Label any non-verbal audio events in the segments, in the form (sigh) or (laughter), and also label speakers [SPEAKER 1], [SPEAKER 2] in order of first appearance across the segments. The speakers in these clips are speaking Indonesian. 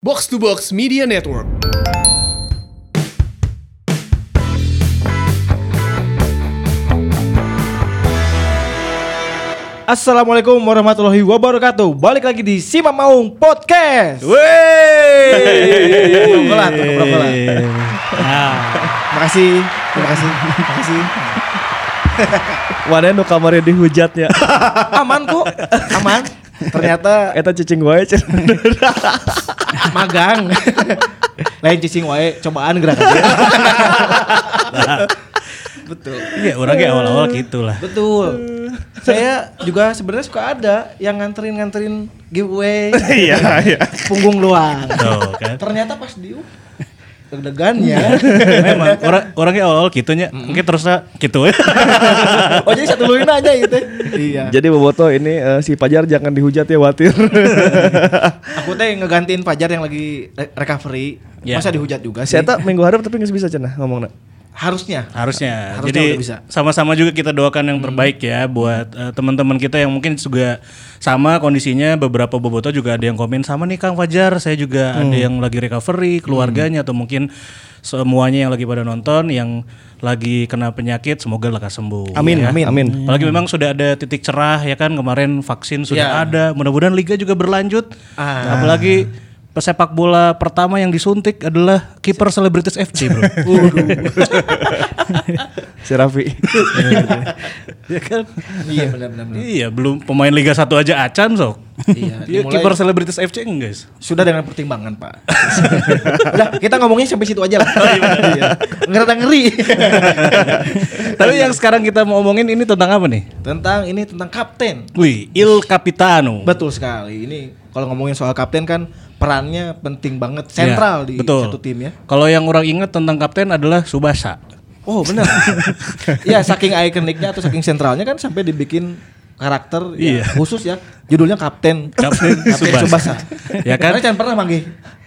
[SPEAKER 1] Box to Box Media Network.
[SPEAKER 2] Assalamualaikum warahmatullahi wabarakatuh. Balik lagi di Simak Maung Podcast.
[SPEAKER 3] Wey.
[SPEAKER 2] Ngobrol lah. Makasih, terima kasih, terima kasih.
[SPEAKER 3] Mana nu kamarnya dihujatnya.
[SPEAKER 2] Aman kok, aman. Ternyata
[SPEAKER 3] Eta cicing wae. (laughs) (laughs)
[SPEAKER 2] magang. (laughs) Lain cicing wae, cobaan gerakan. (laughs) Betul.
[SPEAKER 4] Iya, orangnya awal-awal gitu lah.
[SPEAKER 2] Betul. Saya juga sebenarnya suka ada yang nganterin-nganterin giveaway.
[SPEAKER 3] Iya, iya.
[SPEAKER 2] Punggung luang.
[SPEAKER 4] Tuh, kan.
[SPEAKER 2] Ternyata pas di deg-degannya. (laughs)
[SPEAKER 4] Memang orang (laughs) orangnya awal-awal gitunya. Mungkin terusnya gitu ya. (laughs)
[SPEAKER 2] oh jadi satu luin aja gitu. Iya.
[SPEAKER 3] Jadi Boboto ini eh, si Pajar jangan dihujat ya watir.
[SPEAKER 2] Aku teh ngegantiin Fajar yang lagi re- recovery.
[SPEAKER 4] Ya.
[SPEAKER 2] Masa dihujat juga
[SPEAKER 3] si
[SPEAKER 2] sih?
[SPEAKER 3] Eta minggu harap tapi nggak bisa cenah ngomongna.
[SPEAKER 2] Harusnya.
[SPEAKER 4] Harusnya.
[SPEAKER 2] Harusnya
[SPEAKER 4] Jadi
[SPEAKER 2] bisa.
[SPEAKER 4] sama-sama juga kita doakan yang terbaik ya buat eh, teman-teman kita yang mungkin juga sama kondisinya beberapa boboto juga ada yang komen sama nih Kang Fajar, saya juga ada yang lagi recovery, keluarganya atau mungkin semuanya yang lagi pada nonton yang lagi kena penyakit semoga lekas sembuh.
[SPEAKER 3] Amin,
[SPEAKER 4] ya.
[SPEAKER 3] amin, amin.
[SPEAKER 4] Apalagi memang sudah ada titik cerah ya kan kemarin vaksin
[SPEAKER 2] Ya.
[SPEAKER 4] sudah ada. Mudah-mudahan liga juga berlanjut.
[SPEAKER 2] Ah.
[SPEAKER 4] Apalagi pesepak bola pertama yang disuntik adalah kiper selebritis FC, Bro. (laughs) (laughs)
[SPEAKER 3] Si Raffi.
[SPEAKER 4] ya kan?
[SPEAKER 2] iya benar-benar.
[SPEAKER 4] Iya, belum pemain Liga 1 aja acan sok.
[SPEAKER 2] Iya,
[SPEAKER 4] Dia kiper selebritis FC enggak, guys?
[SPEAKER 2] Sudah dengan pertimbangan Pak. (laughs) Udah kita ngomongnya sampai situ aja lah. Iya. Ngerada ngeri.
[SPEAKER 4] Tapi yang sekarang kita mau omongin ini tentang apa nih?
[SPEAKER 2] tentang ini tentang kapten.
[SPEAKER 4] Wih, Il Capitano.
[SPEAKER 2] Betul sekali. Ini kalau ngomongin soal kapten kan perannya penting banget, sentral
[SPEAKER 4] Ya,
[SPEAKER 2] di
[SPEAKER 4] betul.
[SPEAKER 2] satu tim ya.
[SPEAKER 4] Kalau yang orang ingat tentang kapten adalah Subasa.
[SPEAKER 2] Oh benar. (laughs) Iya saking ikoniknya atau saking sentralnya kan sampai dibikin karakter ya,
[SPEAKER 4] Iya.
[SPEAKER 2] khusus ya. Judulnya Kapten
[SPEAKER 4] Kapten
[SPEAKER 2] Kapten. Subasa.
[SPEAKER 4] Ya kan?
[SPEAKER 2] Karena jangan pernah manggih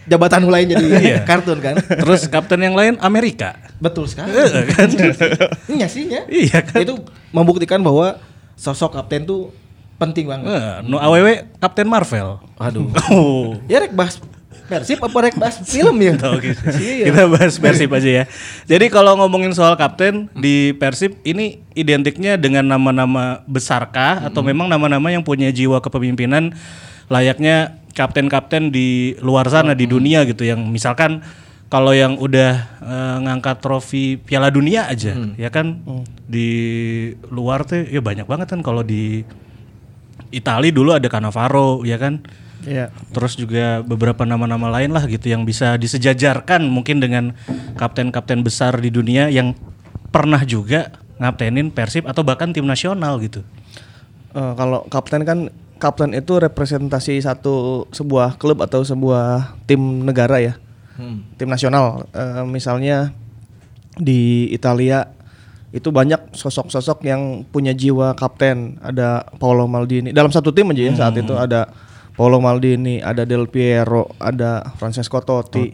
[SPEAKER 2] jabatan lain jadi
[SPEAKER 4] Iya.
[SPEAKER 2] kartun kan.
[SPEAKER 4] Terus kapten yang lain Amerika.
[SPEAKER 2] Betul sekali.
[SPEAKER 4] Eh, kan?
[SPEAKER 2] Iya sih ya.
[SPEAKER 4] Iya kan?
[SPEAKER 2] Itu membuktikan bahwa sosok kapten tuh penting banget.
[SPEAKER 4] Eh, no AWW Kapten Marvel.
[SPEAKER 2] Aduh.
[SPEAKER 4] Oh.
[SPEAKER 2] Ya rek bahas Persib apa rek bahas film ya?
[SPEAKER 4] Oke,
[SPEAKER 2] Iya.
[SPEAKER 4] kita bahas Persib aja ya. Jadi kalau ngomongin soal kapten di Persib ini identiknya dengan nama-nama besarkah atau memang nama-nama yang punya jiwa kepemimpinan layaknya kapten-kapten di luar sana di dunia gitu yang misalkan kalau yang udah eh, ngangkat trofi Piala Dunia aja ya kan di luar tuh ya banyak banget kan kalau di Itali dulu ada Cannavaro ya kan
[SPEAKER 3] Iya.
[SPEAKER 4] Terus juga beberapa nama-nama lain lah gitu yang bisa disejajarkan mungkin dengan kapten-kapten besar di dunia yang pernah juga ngaptenin Persib atau bahkan tim nasional gitu.
[SPEAKER 3] Eh, kalau kapten kan kapten itu representasi satu sebuah klub atau sebuah tim negara ya. Tim nasional. Eh, misalnya di Italia itu banyak sosok-sosok yang punya jiwa kapten. Ada Paolo Maldini. Dalam satu tim aja ya saat itu ada Paolo Maldini, ada Del Piero, ada Francesco Totti.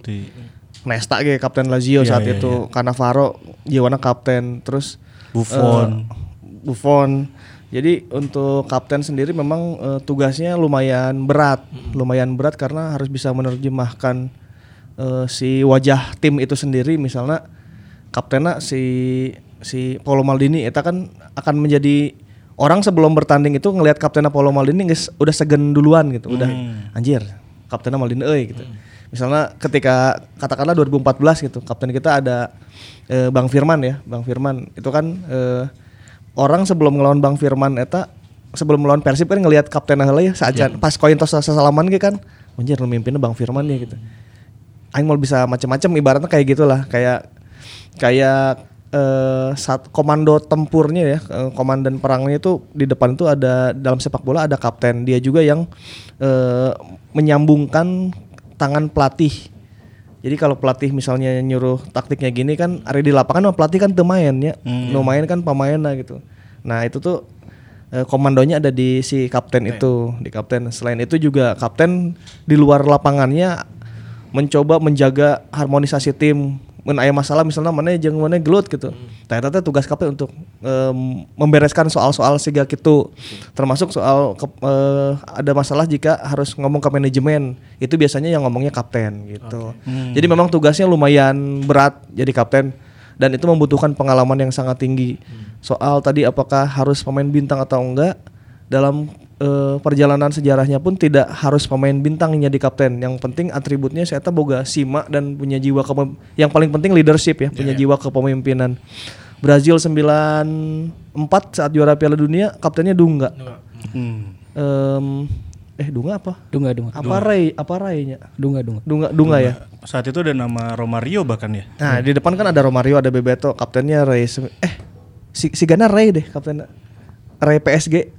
[SPEAKER 3] Nesta ge kapten Lazio
[SPEAKER 4] Iya,
[SPEAKER 3] saat
[SPEAKER 4] iya,
[SPEAKER 3] itu. Cannavaro jiwana kapten. Terus
[SPEAKER 4] Buffon.
[SPEAKER 3] eh, Buffon. Jadi untuk kapten sendiri memang eh, tugasnya lumayan berat, lumayan berat karena harus bisa menerjemahkan eh, si wajah tim itu sendiri. Misalnya kaptennya si si Paulo Maldini, itu kan akan menjadi orang sebelum bertanding itu ngelihat kaptennya Paulo Maldini guys udah segen duluan gitu, udah anjir kaptennya Maldini euy gitu. Misalnya ketika katakanlah 2014 gitu, kapten kita ada eh, Bang Firman ya, Bang Firman. Itu kan eh, orang sebelum ngelawan Bang Firman eta sebelum melawan Persib kan ngelihat kapten heula ya saat pas koin tos sesalaman ge kan anjir nu mimpinnya Bang Firman ya gitu. Aing mau bisa macam-macam ibaratnya kayak gitulah kayak kayak eh, saat komando tempurnya ya eh, komandan perangnya itu di depan itu ada dalam sepak bola ada kapten. Dia juga yang eh, menyambungkan tangan pelatih. Jadi kalau pelatih misalnya nyuruh taktiknya gini kan ada di lapangan mah pelatih kan main ya. Nu main kan pemainnya gitu. Nah itu tuh eh, komandonya ada di si kapten. itu di kapten. Selain itu juga kapten di luar lapangannya mencoba menjaga harmonisasi tim mun aya masalah misalnya mana jeung mana gelut gitu. Eta teh tugas kapten untuk em, membereskan soal-soal siga kitu. Termasuk soal ke- eh, ada masalah jika harus ngomong ke manajemen. Itu biasanya yang ngomongnya kapten gitu. Jadi memang tugasnya lumayan berat jadi kapten dan itu membutuhkan pengalaman yang sangat tinggi. Soal tadi apakah harus pemain bintang atau enggak dalam eh, perjalanan sejarahnya pun tidak harus pemain bintang yang jadi kapten. Yang penting atributnya saya tahu boga simak dan punya jiwa kepem- yang paling penting leadership ya, punya jiwa kepemimpinan. Brazil 94 saat juara Piala Dunia kaptennya Dunga.
[SPEAKER 4] Hmm.
[SPEAKER 3] Em, eh Dunga apa?
[SPEAKER 5] Dunga, dunga.
[SPEAKER 3] Apa Ray? Apa Raynya?
[SPEAKER 5] Dunga, dunga.
[SPEAKER 3] Dunga Dunga ya.
[SPEAKER 4] Saat itu ada nama Romario bahkan ya.
[SPEAKER 3] Nah, di depan kan ada Romario, ada Bebeto, kaptennya Ray. Eh, si, si Gana Ray deh kapten Ray PSG.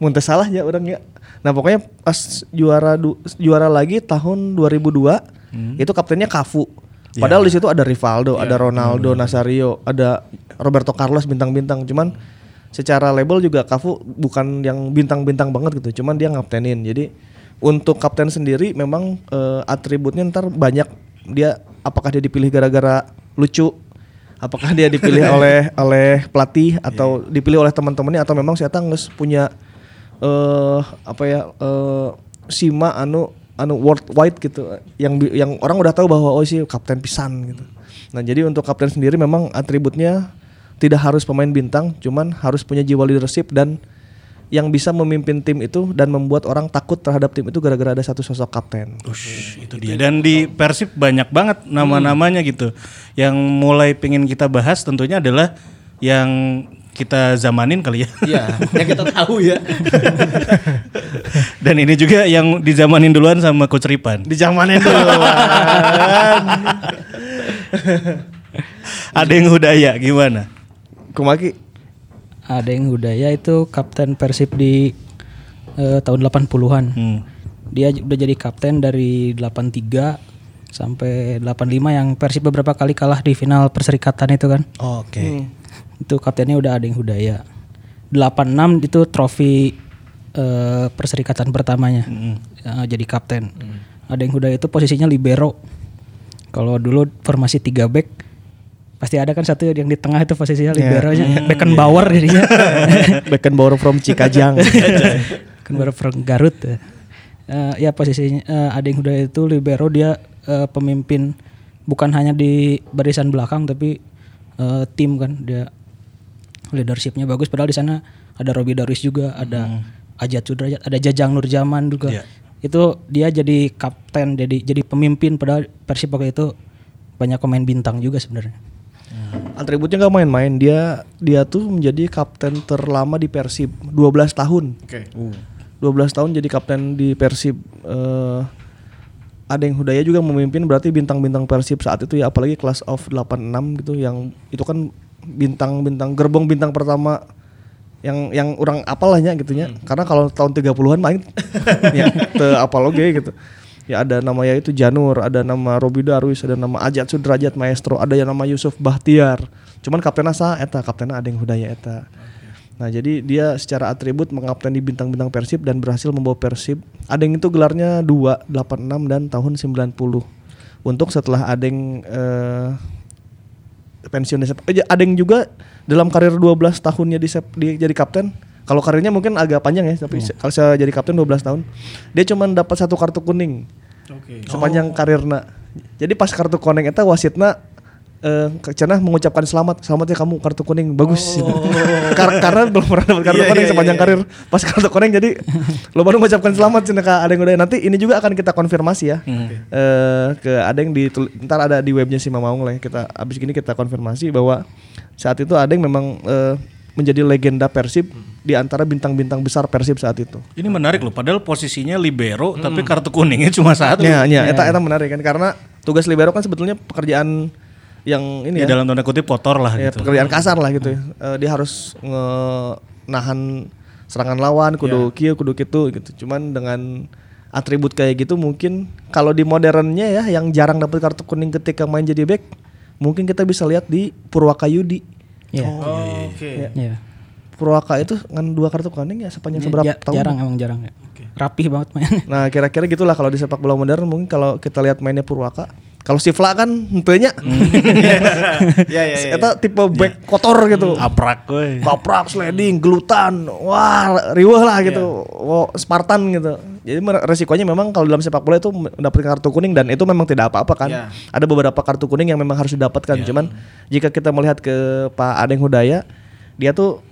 [SPEAKER 3] Muntah salah ya orang ya. Nah, pokoknya pas juara du- juara lagi tahun 2002 itu kaptennya Cafu. Padahal di situ ada Rivaldo, ada Ronaldo, Nazario, ada Roberto Carlos bintang-bintang. Cuman secara label juga Cafu bukan yang bintang-bintang banget gitu. Cuman dia ngaptenin. Jadi untuk kapten sendiri memang eh, atributnya ntar banyak dia apakah dia dipilih gara-gara lucu apakah dia dipilih (laughs) oleh oleh pelatih atau dipilih oleh teman-temannya atau memang saya nges punya eh apa ya eh sima anu anu worldwide gitu yang yang orang udah tahu bahwa oh sih kapten pisan gitu nah jadi untuk kapten sendiri memang atributnya tidak harus pemain bintang cuman harus punya jiwa leadership dan yang bisa memimpin tim itu dan membuat orang takut terhadap tim itu gara-gara ada satu sosok kapten.
[SPEAKER 4] Ush, itu dia. Dan di Persib banyak banget nama-namanya gitu. Yang mulai pengen kita bahas tentunya adalah yang kita zamanin kali ya.
[SPEAKER 2] Iya, yang kita tahu ya.
[SPEAKER 4] Dan ini juga yang dizamanin duluan sama Coach Ripan.
[SPEAKER 3] Di zamanin dulu.
[SPEAKER 4] Ada yang Hudaya gimana?
[SPEAKER 3] Kumaki
[SPEAKER 5] Ada yang Hudaya itu kapten Persib di eh, tahun 80-an.
[SPEAKER 4] Hmm.
[SPEAKER 5] Dia udah jadi kapten dari 83 sampai 85 yang Persib beberapa kali kalah di final perserikatan itu kan.
[SPEAKER 4] Oke.
[SPEAKER 5] Itu kaptennya udah ada yang Hudaya. 86 itu trofi eh, perserikatan pertamanya. Eh, jadi kapten. Ada yang Hudaya itu posisinya libero. Kalau dulu formasi 3 back pasti ada kan satu yang di tengah itu posisinya liberonya Beckenbauer jadinya. (laughs)
[SPEAKER 3] Beckenbauer from Cikajang. (laughs)
[SPEAKER 5] Beckenbauer from Garut. Eh, ya posisinya eh, ada yang Hudaya itu libero dia eh, pemimpin bukan hanya di barisan belakang tapi eh, tim kan dia leadershipnya bagus padahal di sana ada Robi Darwis juga ada Ajat Sudrajat ada Jajang Nurjaman juga
[SPEAKER 4] Iya.
[SPEAKER 5] itu dia jadi kapten jadi jadi pemimpin padahal Persib waktu itu banyak pemain bintang juga sebenarnya
[SPEAKER 3] Atributnya nggak main-main. Dia dia tuh menjadi kapten terlama di Persib 12 tahun.
[SPEAKER 1] Oke.
[SPEAKER 3] 12 tahun jadi kapten di Persib. Eh ada yang Hudaya juga memimpin berarti bintang-bintang Persib saat itu ya apalagi kelas of 86 gitu yang itu kan bintang-bintang gerbong bintang pertama yang yang orang apalahnya gitu ya. Karena kalau tahun 30-an main (laughs) ya te apal oge gitu. Ya ada nama ya itu Janur, ada nama Robi Darwis, ada nama Ajat Sudrajat Maestro, ada yang nama Yusuf Bahtiar. Cuman kaptennya sah eta, kaptennya ada yang Hudaya eta. Nah jadi dia secara atribut mengapteni bintang-bintang Persib dan berhasil membawa Persib. Adeng itu gelarnya 2, 86 dan tahun 90. Untuk setelah Adeng eh, pensiun di Sep- eh, Adeng juga dalam karir 12 tahunnya di, Sep- di jadi kapten. Kalau karirnya mungkin agak panjang ya, tapi se- kalau saya jadi kapten 12 tahun, dia cuma dapat satu kartu kuning
[SPEAKER 1] Oke.
[SPEAKER 3] sepanjang karirna. Jadi pas kartu kuning itu wasitna eh cenah mengucapkan selamat, selamat ya kamu kartu kuning bagus. gitu. (laughs) Kar- karena belum pernah dapat kartu
[SPEAKER 1] Iya,
[SPEAKER 3] kuning
[SPEAKER 1] iya,
[SPEAKER 3] sepanjang
[SPEAKER 1] iya,
[SPEAKER 3] karir. Pas kartu kuning jadi (laughs) lo baru mengucapkan selamat cenah ke ada yang udah nanti ini juga akan kita konfirmasi ya. Eh ke ada yang di ntar ada di webnya si Mamaung lah ya. kita abis gini kita konfirmasi bahwa saat itu ada yang memang eh, menjadi legenda Persib di antara bintang-bintang besar Persib saat itu.
[SPEAKER 4] Ini menarik loh, padahal posisinya libero tapi kartu kuningnya cuma satu.
[SPEAKER 3] Ya, ya, eta eta menarik kan karena tugas libero kan sebetulnya pekerjaan yang ini
[SPEAKER 4] Ya,
[SPEAKER 3] ya,
[SPEAKER 4] dalam tanda kutip kotor lah
[SPEAKER 3] ya,
[SPEAKER 4] gitu.
[SPEAKER 3] pekerjaan kasar lah gitu. ya. Eh, dia harus nge- nahan serangan lawan kudu kieu kudu kitu gitu. Cuman dengan atribut kayak gitu mungkin kalau di modernnya ya yang jarang dapat kartu kuning ketika main jadi back mungkin kita bisa lihat di Purwaka Yudi.
[SPEAKER 5] Iya.
[SPEAKER 1] Oke.
[SPEAKER 5] Iya.
[SPEAKER 3] Purwaka itu kan dua kartu kuning ya sepanjang
[SPEAKER 5] Ja-
[SPEAKER 3] seberapa
[SPEAKER 5] ja-
[SPEAKER 3] tahun?
[SPEAKER 5] Jarang emang jarang ya. Rapih banget mainnya.
[SPEAKER 3] Nah kira-kira gitulah kalau di sepak bola modern mungkin kalau kita lihat mainnya Purwaka Kalau si Vla kan henteunya. (laughs)
[SPEAKER 2] Iya iya iya.
[SPEAKER 3] Eta tipe back kotor gitu.
[SPEAKER 4] Aprak we.
[SPEAKER 3] Kaprak, sliding, gelutan, wah riweh lah gitu, Wah, Spartan gitu. Jadi resikonya memang kalau dalam sepak bola itu mendapatkan kartu kuning dan itu memang tidak apa-apa kan.
[SPEAKER 2] Iya.
[SPEAKER 3] Ada beberapa kartu kuning yang memang harus didapatkan. Cuman jika kita melihat ke Pak Adeng Hudaya, dia tuh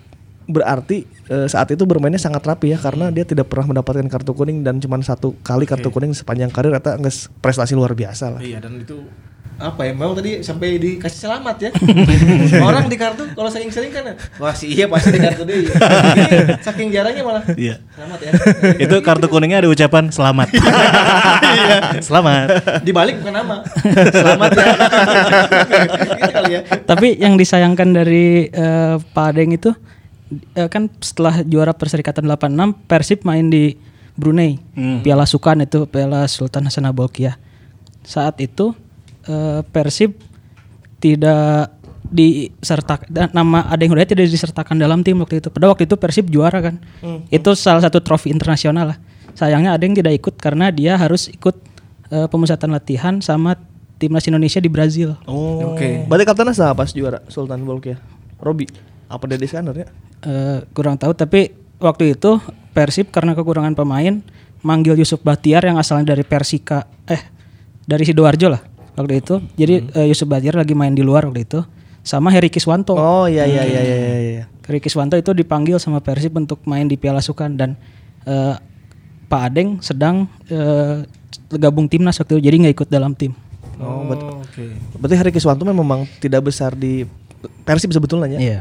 [SPEAKER 3] berarti eh, saat itu bermainnya sangat rapi ya karena dia tidak pernah mendapatkan kartu kuning dan cuma satu kali kartu kuning sepanjang karir eta geus prestasi luar biasa lah.
[SPEAKER 2] Iya dan itu apa ya memang tadi sampai dikasih selamat ya. (laughs) Orang di kartu kalau sering-sering kan wah sih iya pasti di kartu deh (laughs) saking jarangnya malah.
[SPEAKER 4] Iya.
[SPEAKER 2] selamat ya.
[SPEAKER 4] Itu kartu kuningnya ada ucapan selamat. (laughs) selamat.
[SPEAKER 2] dibalik bukan nama. Selamat ya. Gitu kali ya.
[SPEAKER 5] Tapi yang disayangkan dari eh, Pak Adeng itu eh, kan setelah juara Perserikatan 86 Persib main di Brunei. Piala Sukan itu Piala Sultan Hasan Bolkiah. Saat itu eh, Persib tidak disertakan nama Adeng Hudaya tidak disertakan dalam tim waktu itu. Pada waktu itu Persib juara kan. Itu salah satu trofi internasional lah. Sayangnya Adeng tidak ikut karena dia harus ikut eh, pemusatan latihan sama timnas Indonesia di Brazil.
[SPEAKER 3] Oh. Oke. Berarti kaptennya siapa pas juara Sultan Bolkiah? Robi. Apa Dede Skanner ya?
[SPEAKER 5] Eh, kurang tahu tapi waktu itu Persib karena kekurangan pemain manggil Yusuf Batiar yang asalnya dari Persika eh dari Sidoarjo lah waktu itu. Jadi eh, Yusuf Batiar lagi main di luar waktu itu sama Heri Kiswanto.
[SPEAKER 3] Oh iya iya iya iya iya. iya.
[SPEAKER 5] Heri Kiswanto itu dipanggil sama Persib untuk main di Piala Sukan dan eh, Pak Adeng sedang eh, gabung timnas waktu itu jadi nggak ikut dalam tim.
[SPEAKER 3] Oh, bet- berarti Hari Kiswanto memang tidak besar di Persib sebetulnya ya?
[SPEAKER 5] Iya.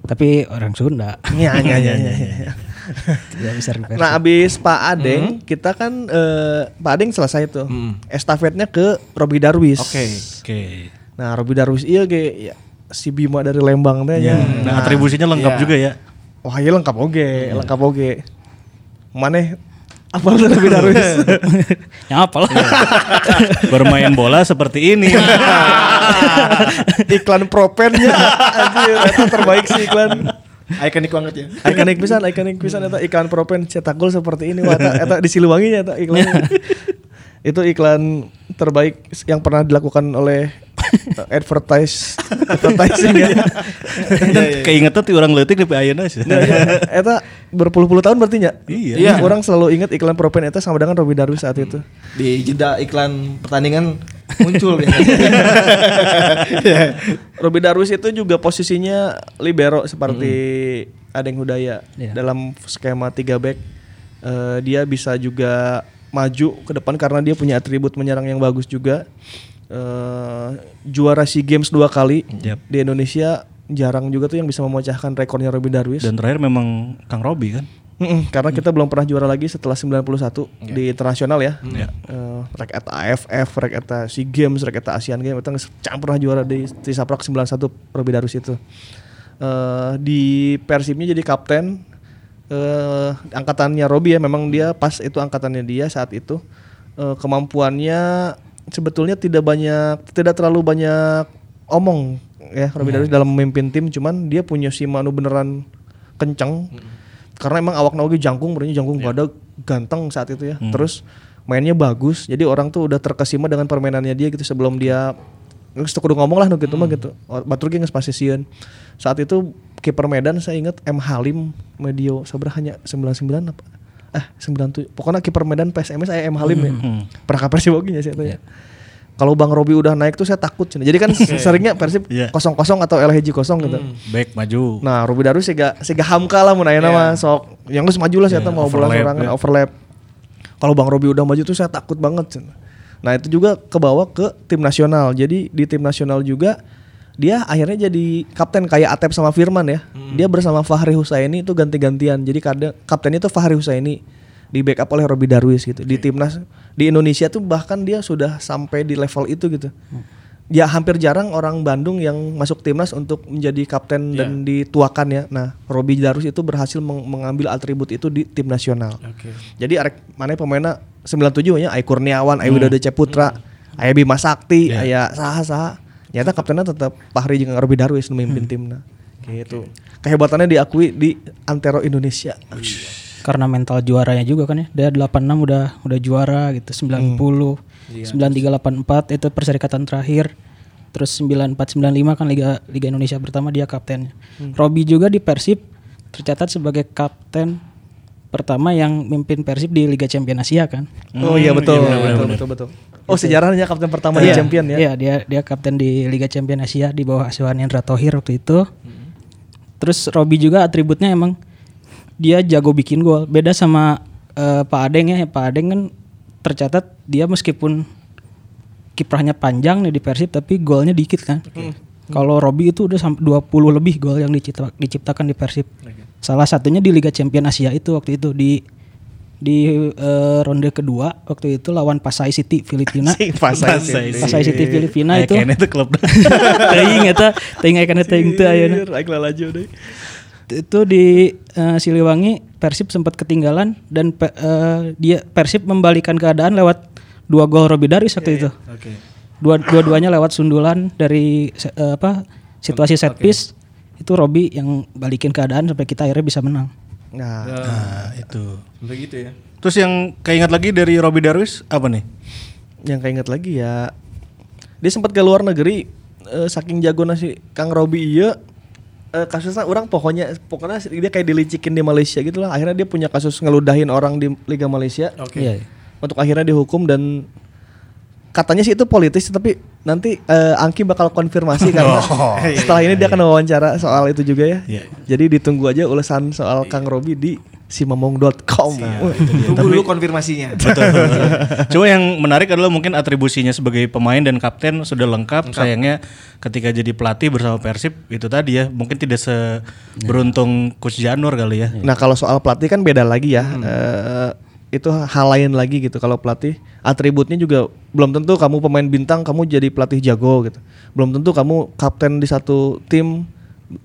[SPEAKER 5] Tapi orang Sunda
[SPEAKER 3] Iya iya iya iya. iya. (laughs)
[SPEAKER 5] tidak besar di Persib.
[SPEAKER 3] Nah abis Pak Adeng kita kan eh, Pak Adeng selesai tuh estafetnya ke Robi Darwis.
[SPEAKER 2] Oke.
[SPEAKER 4] Oke.
[SPEAKER 3] Nah Robi Darwis iya ge ya, si Bima dari Lembang teh nya.
[SPEAKER 4] Nah, atribusinya lengkap
[SPEAKER 2] Iya.
[SPEAKER 4] juga ya.
[SPEAKER 3] Wah iya lengkap oge, lengkap oge. Maneh apa tuh Robi Darwis? (laughs)
[SPEAKER 5] Ya apa lah.
[SPEAKER 4] Bermain bola seperti ini. (laughs)
[SPEAKER 3] iklan propennya anjir eta terbaik sih iklan.
[SPEAKER 2] ikonik banget ya
[SPEAKER 3] Ikonik pisan, ikonik pisan eta iklan propen cetak gol seperti ini wah eta, di Siliwangi eta iklan. (laughs) itu iklan terbaik yang pernah dilakukan oleh uh, (laughs) advertise (laughs) advertising ya.
[SPEAKER 4] Keingetan ti orang leutik di ayeuna sih.
[SPEAKER 3] Nah, ya, eta berpuluh-puluh tahun berarti nya.
[SPEAKER 4] Iya.
[SPEAKER 3] Iya, orang selalu ingat iklan propen eta sama dengan Robi Darwis saat itu.
[SPEAKER 2] di jeda iklan pertandingan muncul biasanya (laughs)
[SPEAKER 3] Robi Darwis itu juga posisinya libero seperti Adeng Hudaya
[SPEAKER 5] Iya.
[SPEAKER 3] dalam skema 3 back. eh, dia bisa juga maju ke depan karena dia punya atribut menyerang yang bagus juga. Eh, juara SEA Games dua kali
[SPEAKER 4] Yap.
[SPEAKER 3] di Indonesia jarang juga tuh yang bisa memecahkan rekornya Robi Darwis.
[SPEAKER 4] Dan terakhir memang Kang Robi kan.
[SPEAKER 3] Mm-mm, karena kita belum pernah juara lagi setelah 91 di internasional ya.
[SPEAKER 4] Iya.
[SPEAKER 3] Eh, rek eta AFF, rek eta SEA Games, rek eta Asian Games, geus can pernah juara di di Saprak 91 Robi Darus itu. Eh di Persibnya jadi kapten eh angkatannya Robi ya, memang dia pas itu angkatannya dia saat itu. Eh, kemampuannya sebetulnya tidak banyak tidak terlalu banyak omong ya Robi Darus dalam memimpin tim cuman dia punya si Manu beneran kenceng. Karena emang awak oge jangkung berarti jangkung pada ganteng saat itu ya. Terus mainnya bagus jadi orang tuh udah terkesima dengan permainannya dia gitu sebelum dia teu kudu ngomong lah nu gitu mah gitu. Batur ge geus. Saat itu kiper Medan saya ingat M Halim medio sabar hanya 99 apa? Ah, 97. Pokoknya kiper Medan PSMS saya M Halim ya. Pernah ka Persib oge nya saya teh. ya. Kalau Bang Robi udah naik tuh saya takut. cenah. Jadi kan seringnya Persib
[SPEAKER 4] Iya.
[SPEAKER 3] kosong-kosong atau LHJ kosong gitu.
[SPEAKER 4] Back maju.
[SPEAKER 3] Nah, Robi Darus siga siga hamka lah mun ayeuna mah sok yang geus maju lah saya
[SPEAKER 4] Iya,
[SPEAKER 3] mau bola sorangan
[SPEAKER 4] ya.
[SPEAKER 3] overlap. Kalau Bang Robi udah maju tuh saya takut banget. cenah. Nah, itu juga kebawa ke tim nasional. Jadi di tim nasional juga dia akhirnya jadi kapten kayak Atep sama Firman ya. Dia bersama Fahri Husaini itu ganti-gantian. Jadi kadang kapten itu Fahri Husaini di backup oleh Robi Darwis gitu. Di timnas di Indonesia tuh bahkan dia sudah sampai di level itu gitu. Ya hampir jarang orang Bandung yang masuk timnas untuk menjadi kapten dan dituakan ya. Nah, Robi Darwis itu berhasil meng- mengambil atribut itu di tim nasional. Jadi arek mana pemainnya 97 nya Ai Kurniawan, Ai Widodo Ceputra, Aya Bima Sakti, aya saha-saha. Nyata kaptennya tetap Fahri jeung Robi Darwis nu mimpin timna. Gitu. Kehebatannya diakui di Antero Indonesia.
[SPEAKER 5] karena mental juaranya juga kan ya. Dia 86 udah udah juara gitu, 90, 9384 itu perserikatan terakhir. Terus 9495 kan Liga Liga Indonesia pertama dia kaptennya. Robi juga di Persib tercatat sebagai kapten pertama yang mimpin Persib di Liga Champion Asia kan.
[SPEAKER 3] Oh iya betul, betul, betul, betul. Oh sejarahnya kapten pertama di
[SPEAKER 5] Iya,
[SPEAKER 3] champion ya.
[SPEAKER 5] Iya, dia dia kapten di Liga Champion Asia di bawah asuhan Indra Tohir waktu itu. Terus Robi juga atributnya emang dia jago bikin gol. Beda sama eh, Pak Adeng ya. Pak Adeng kan tercatat dia meskipun kiprahnya panjang nih di Persib tapi golnya dikit kan. Kalau Robi itu udah sampai 20 lebih gol yang dicipta- diciptakan di Persib. Salah satunya di Liga Champion Asia itu waktu itu di di eh, ronde kedua waktu itu lawan Pasai City Filipina. (laughs)
[SPEAKER 3] Si Pasai City.
[SPEAKER 5] Pasai City Filipina itu
[SPEAKER 4] kayaknya itu klub. (laughs)
[SPEAKER 5] teuing eta teuing aya kana teuing teu ayeuna.
[SPEAKER 3] Aik lah laju deh.
[SPEAKER 5] Itu di eh, Siliwangi Persib sempat ketinggalan dan pe- eh, dia Persib membalikan keadaan lewat dua gol Robi Darwis waktu itu.
[SPEAKER 2] Oke.
[SPEAKER 5] Dua dua-duanya lewat sundulan dari eh, apa situasi set piece itu Robi yang balikin keadaan sampai kita akhirnya bisa menang.
[SPEAKER 3] Nah,
[SPEAKER 4] Nah, itu.
[SPEAKER 2] Begitu ya.
[SPEAKER 4] Terus yang keinget lagi dari Robi Darwis apa nih?
[SPEAKER 3] yang keinget lagi ya dia sempat ke luar negeri eh, saking jago nasi Kang Robi iya eh, kasusnya orang pokoknya pokoknya dia kayak dilicikin di Malaysia gitu lah akhirnya dia punya kasus ngeludahin orang di Liga Malaysia
[SPEAKER 2] Oke.
[SPEAKER 5] Iya.
[SPEAKER 3] untuk akhirnya dihukum dan katanya sih itu politis tapi nanti eh, Angki bakal konfirmasi karena (laughs) setelah ini dia akan wawancara soal itu juga ya.
[SPEAKER 4] Iya.
[SPEAKER 3] jadi ditunggu aja ulasan soal Kang Robi di simamong.com
[SPEAKER 2] Tunggu dulu konfirmasinya. (laughs)
[SPEAKER 4] Cuma yang menarik adalah mungkin atribusinya sebagai pemain dan kapten sudah lengkap. Sayangnya ketika jadi pelatih bersama Persib itu tadi ya mungkin tidak seberuntung Coach Janur kali ya.
[SPEAKER 3] Nah kalau soal pelatih kan beda lagi ya. Eh, itu hal lain lagi gitu. Kalau pelatih atributnya juga belum tentu kamu pemain bintang kamu jadi pelatih jago gitu. Belum tentu kamu kapten di satu tim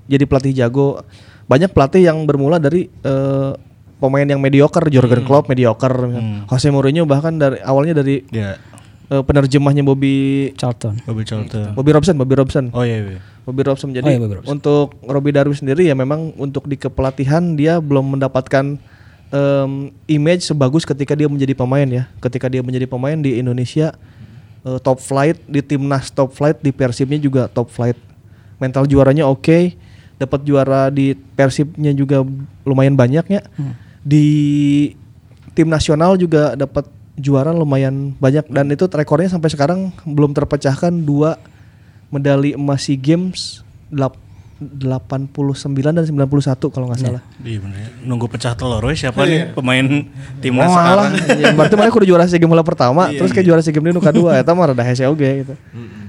[SPEAKER 3] jadi pelatih jago. Banyak pelatih yang bermula dari eh, pemain yang mediocre, Jurgen Klopp mediocre, Jose Mourinho bahkan dari awalnya dari
[SPEAKER 4] Ya,
[SPEAKER 3] eh, penerjemahnya Bobby
[SPEAKER 5] Charlton.
[SPEAKER 4] Bobby Charlton.
[SPEAKER 3] Bobby Robson, Bobby Robson.
[SPEAKER 4] Oh iya, iya.
[SPEAKER 3] Bobby Robson jadi
[SPEAKER 5] Oh iya, Bobby Robson.
[SPEAKER 3] untuk Robbie Darwis sendiri ya memang untuk di kepelatihan dia belum mendapatkan em, image sebagus ketika dia menjadi pemain ya. Ketika dia menjadi pemain di Indonesia eh, top flight di timnas top flight di Persibnya juga top flight. Mental juaranya oke, dapat juara di Persibnya juga lumayan banyak ya. Di tim nasional juga dapat juara lumayan banyak dan itu rekornya sampai sekarang belum terpecahkan dua medali emas SEA Games 89 dan 91 kalau nggak salah.
[SPEAKER 4] Iya bener ya. Nunggu pecah telur we, siapa nih pemain timnas
[SPEAKER 3] Oh,
[SPEAKER 4] sekarang?
[SPEAKER 3] alah. ya, berarti mana kudu juara SEA Games bola pertama, terus kayak juara SEA Games nu kedua (laughs) eta mah rada hese oge gitu.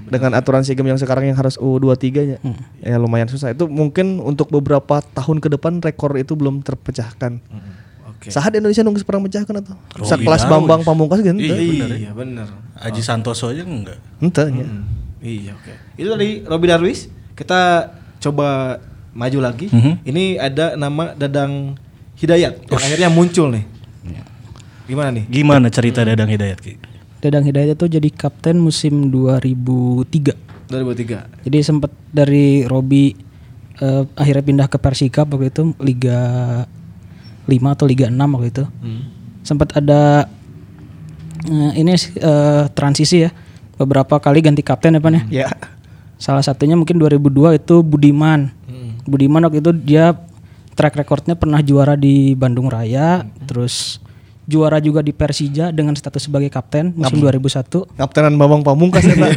[SPEAKER 3] Dengan aturan SEA Games yang sekarang yang harus U23 nya. Ya lumayan susah. Itu mungkin untuk beberapa tahun ke depan rekor itu belum terpecahkan.
[SPEAKER 2] Oke.
[SPEAKER 3] Sahat Indonesia nunggu perang pecahkan atau?
[SPEAKER 4] Robi
[SPEAKER 3] Sekelas
[SPEAKER 4] Darwis.
[SPEAKER 3] Bambang Pamungkas gitu.
[SPEAKER 4] Iya, bener ya.
[SPEAKER 2] Iya benar.
[SPEAKER 4] Aji Santoso aja enggak.
[SPEAKER 3] Ente nya.
[SPEAKER 2] Hmm. Iya oke. Itu tadi Robi Darwis. Kita coba maju lagi.
[SPEAKER 4] Mhm.
[SPEAKER 2] Ini ada nama Dadang Hidayat yang akhirnya muncul nih. Gimana nih?
[SPEAKER 4] Gimana cerita Dadang Hidayat Ki?
[SPEAKER 5] Dadang Hidayat itu jadi kapten musim 2003.
[SPEAKER 2] 2003.
[SPEAKER 5] Jadi sempat dari Robi eh, akhirnya pindah ke Persikap waktu itu Liga 5 atau Liga 6 waktu itu. Sempat ada eh, ini eh, transisi ya. Beberapa kali ganti kapten ya Pan ya.
[SPEAKER 3] Ya.
[SPEAKER 5] Salah satunya mungkin 2002 itu Budiman. Budiman waktu itu dia track recordnya pernah juara di Bandung Raya, terus juara juga di Persija dengan status sebagai kapten musim 2001.
[SPEAKER 3] Kaptenan Bambang Pamungkas eta.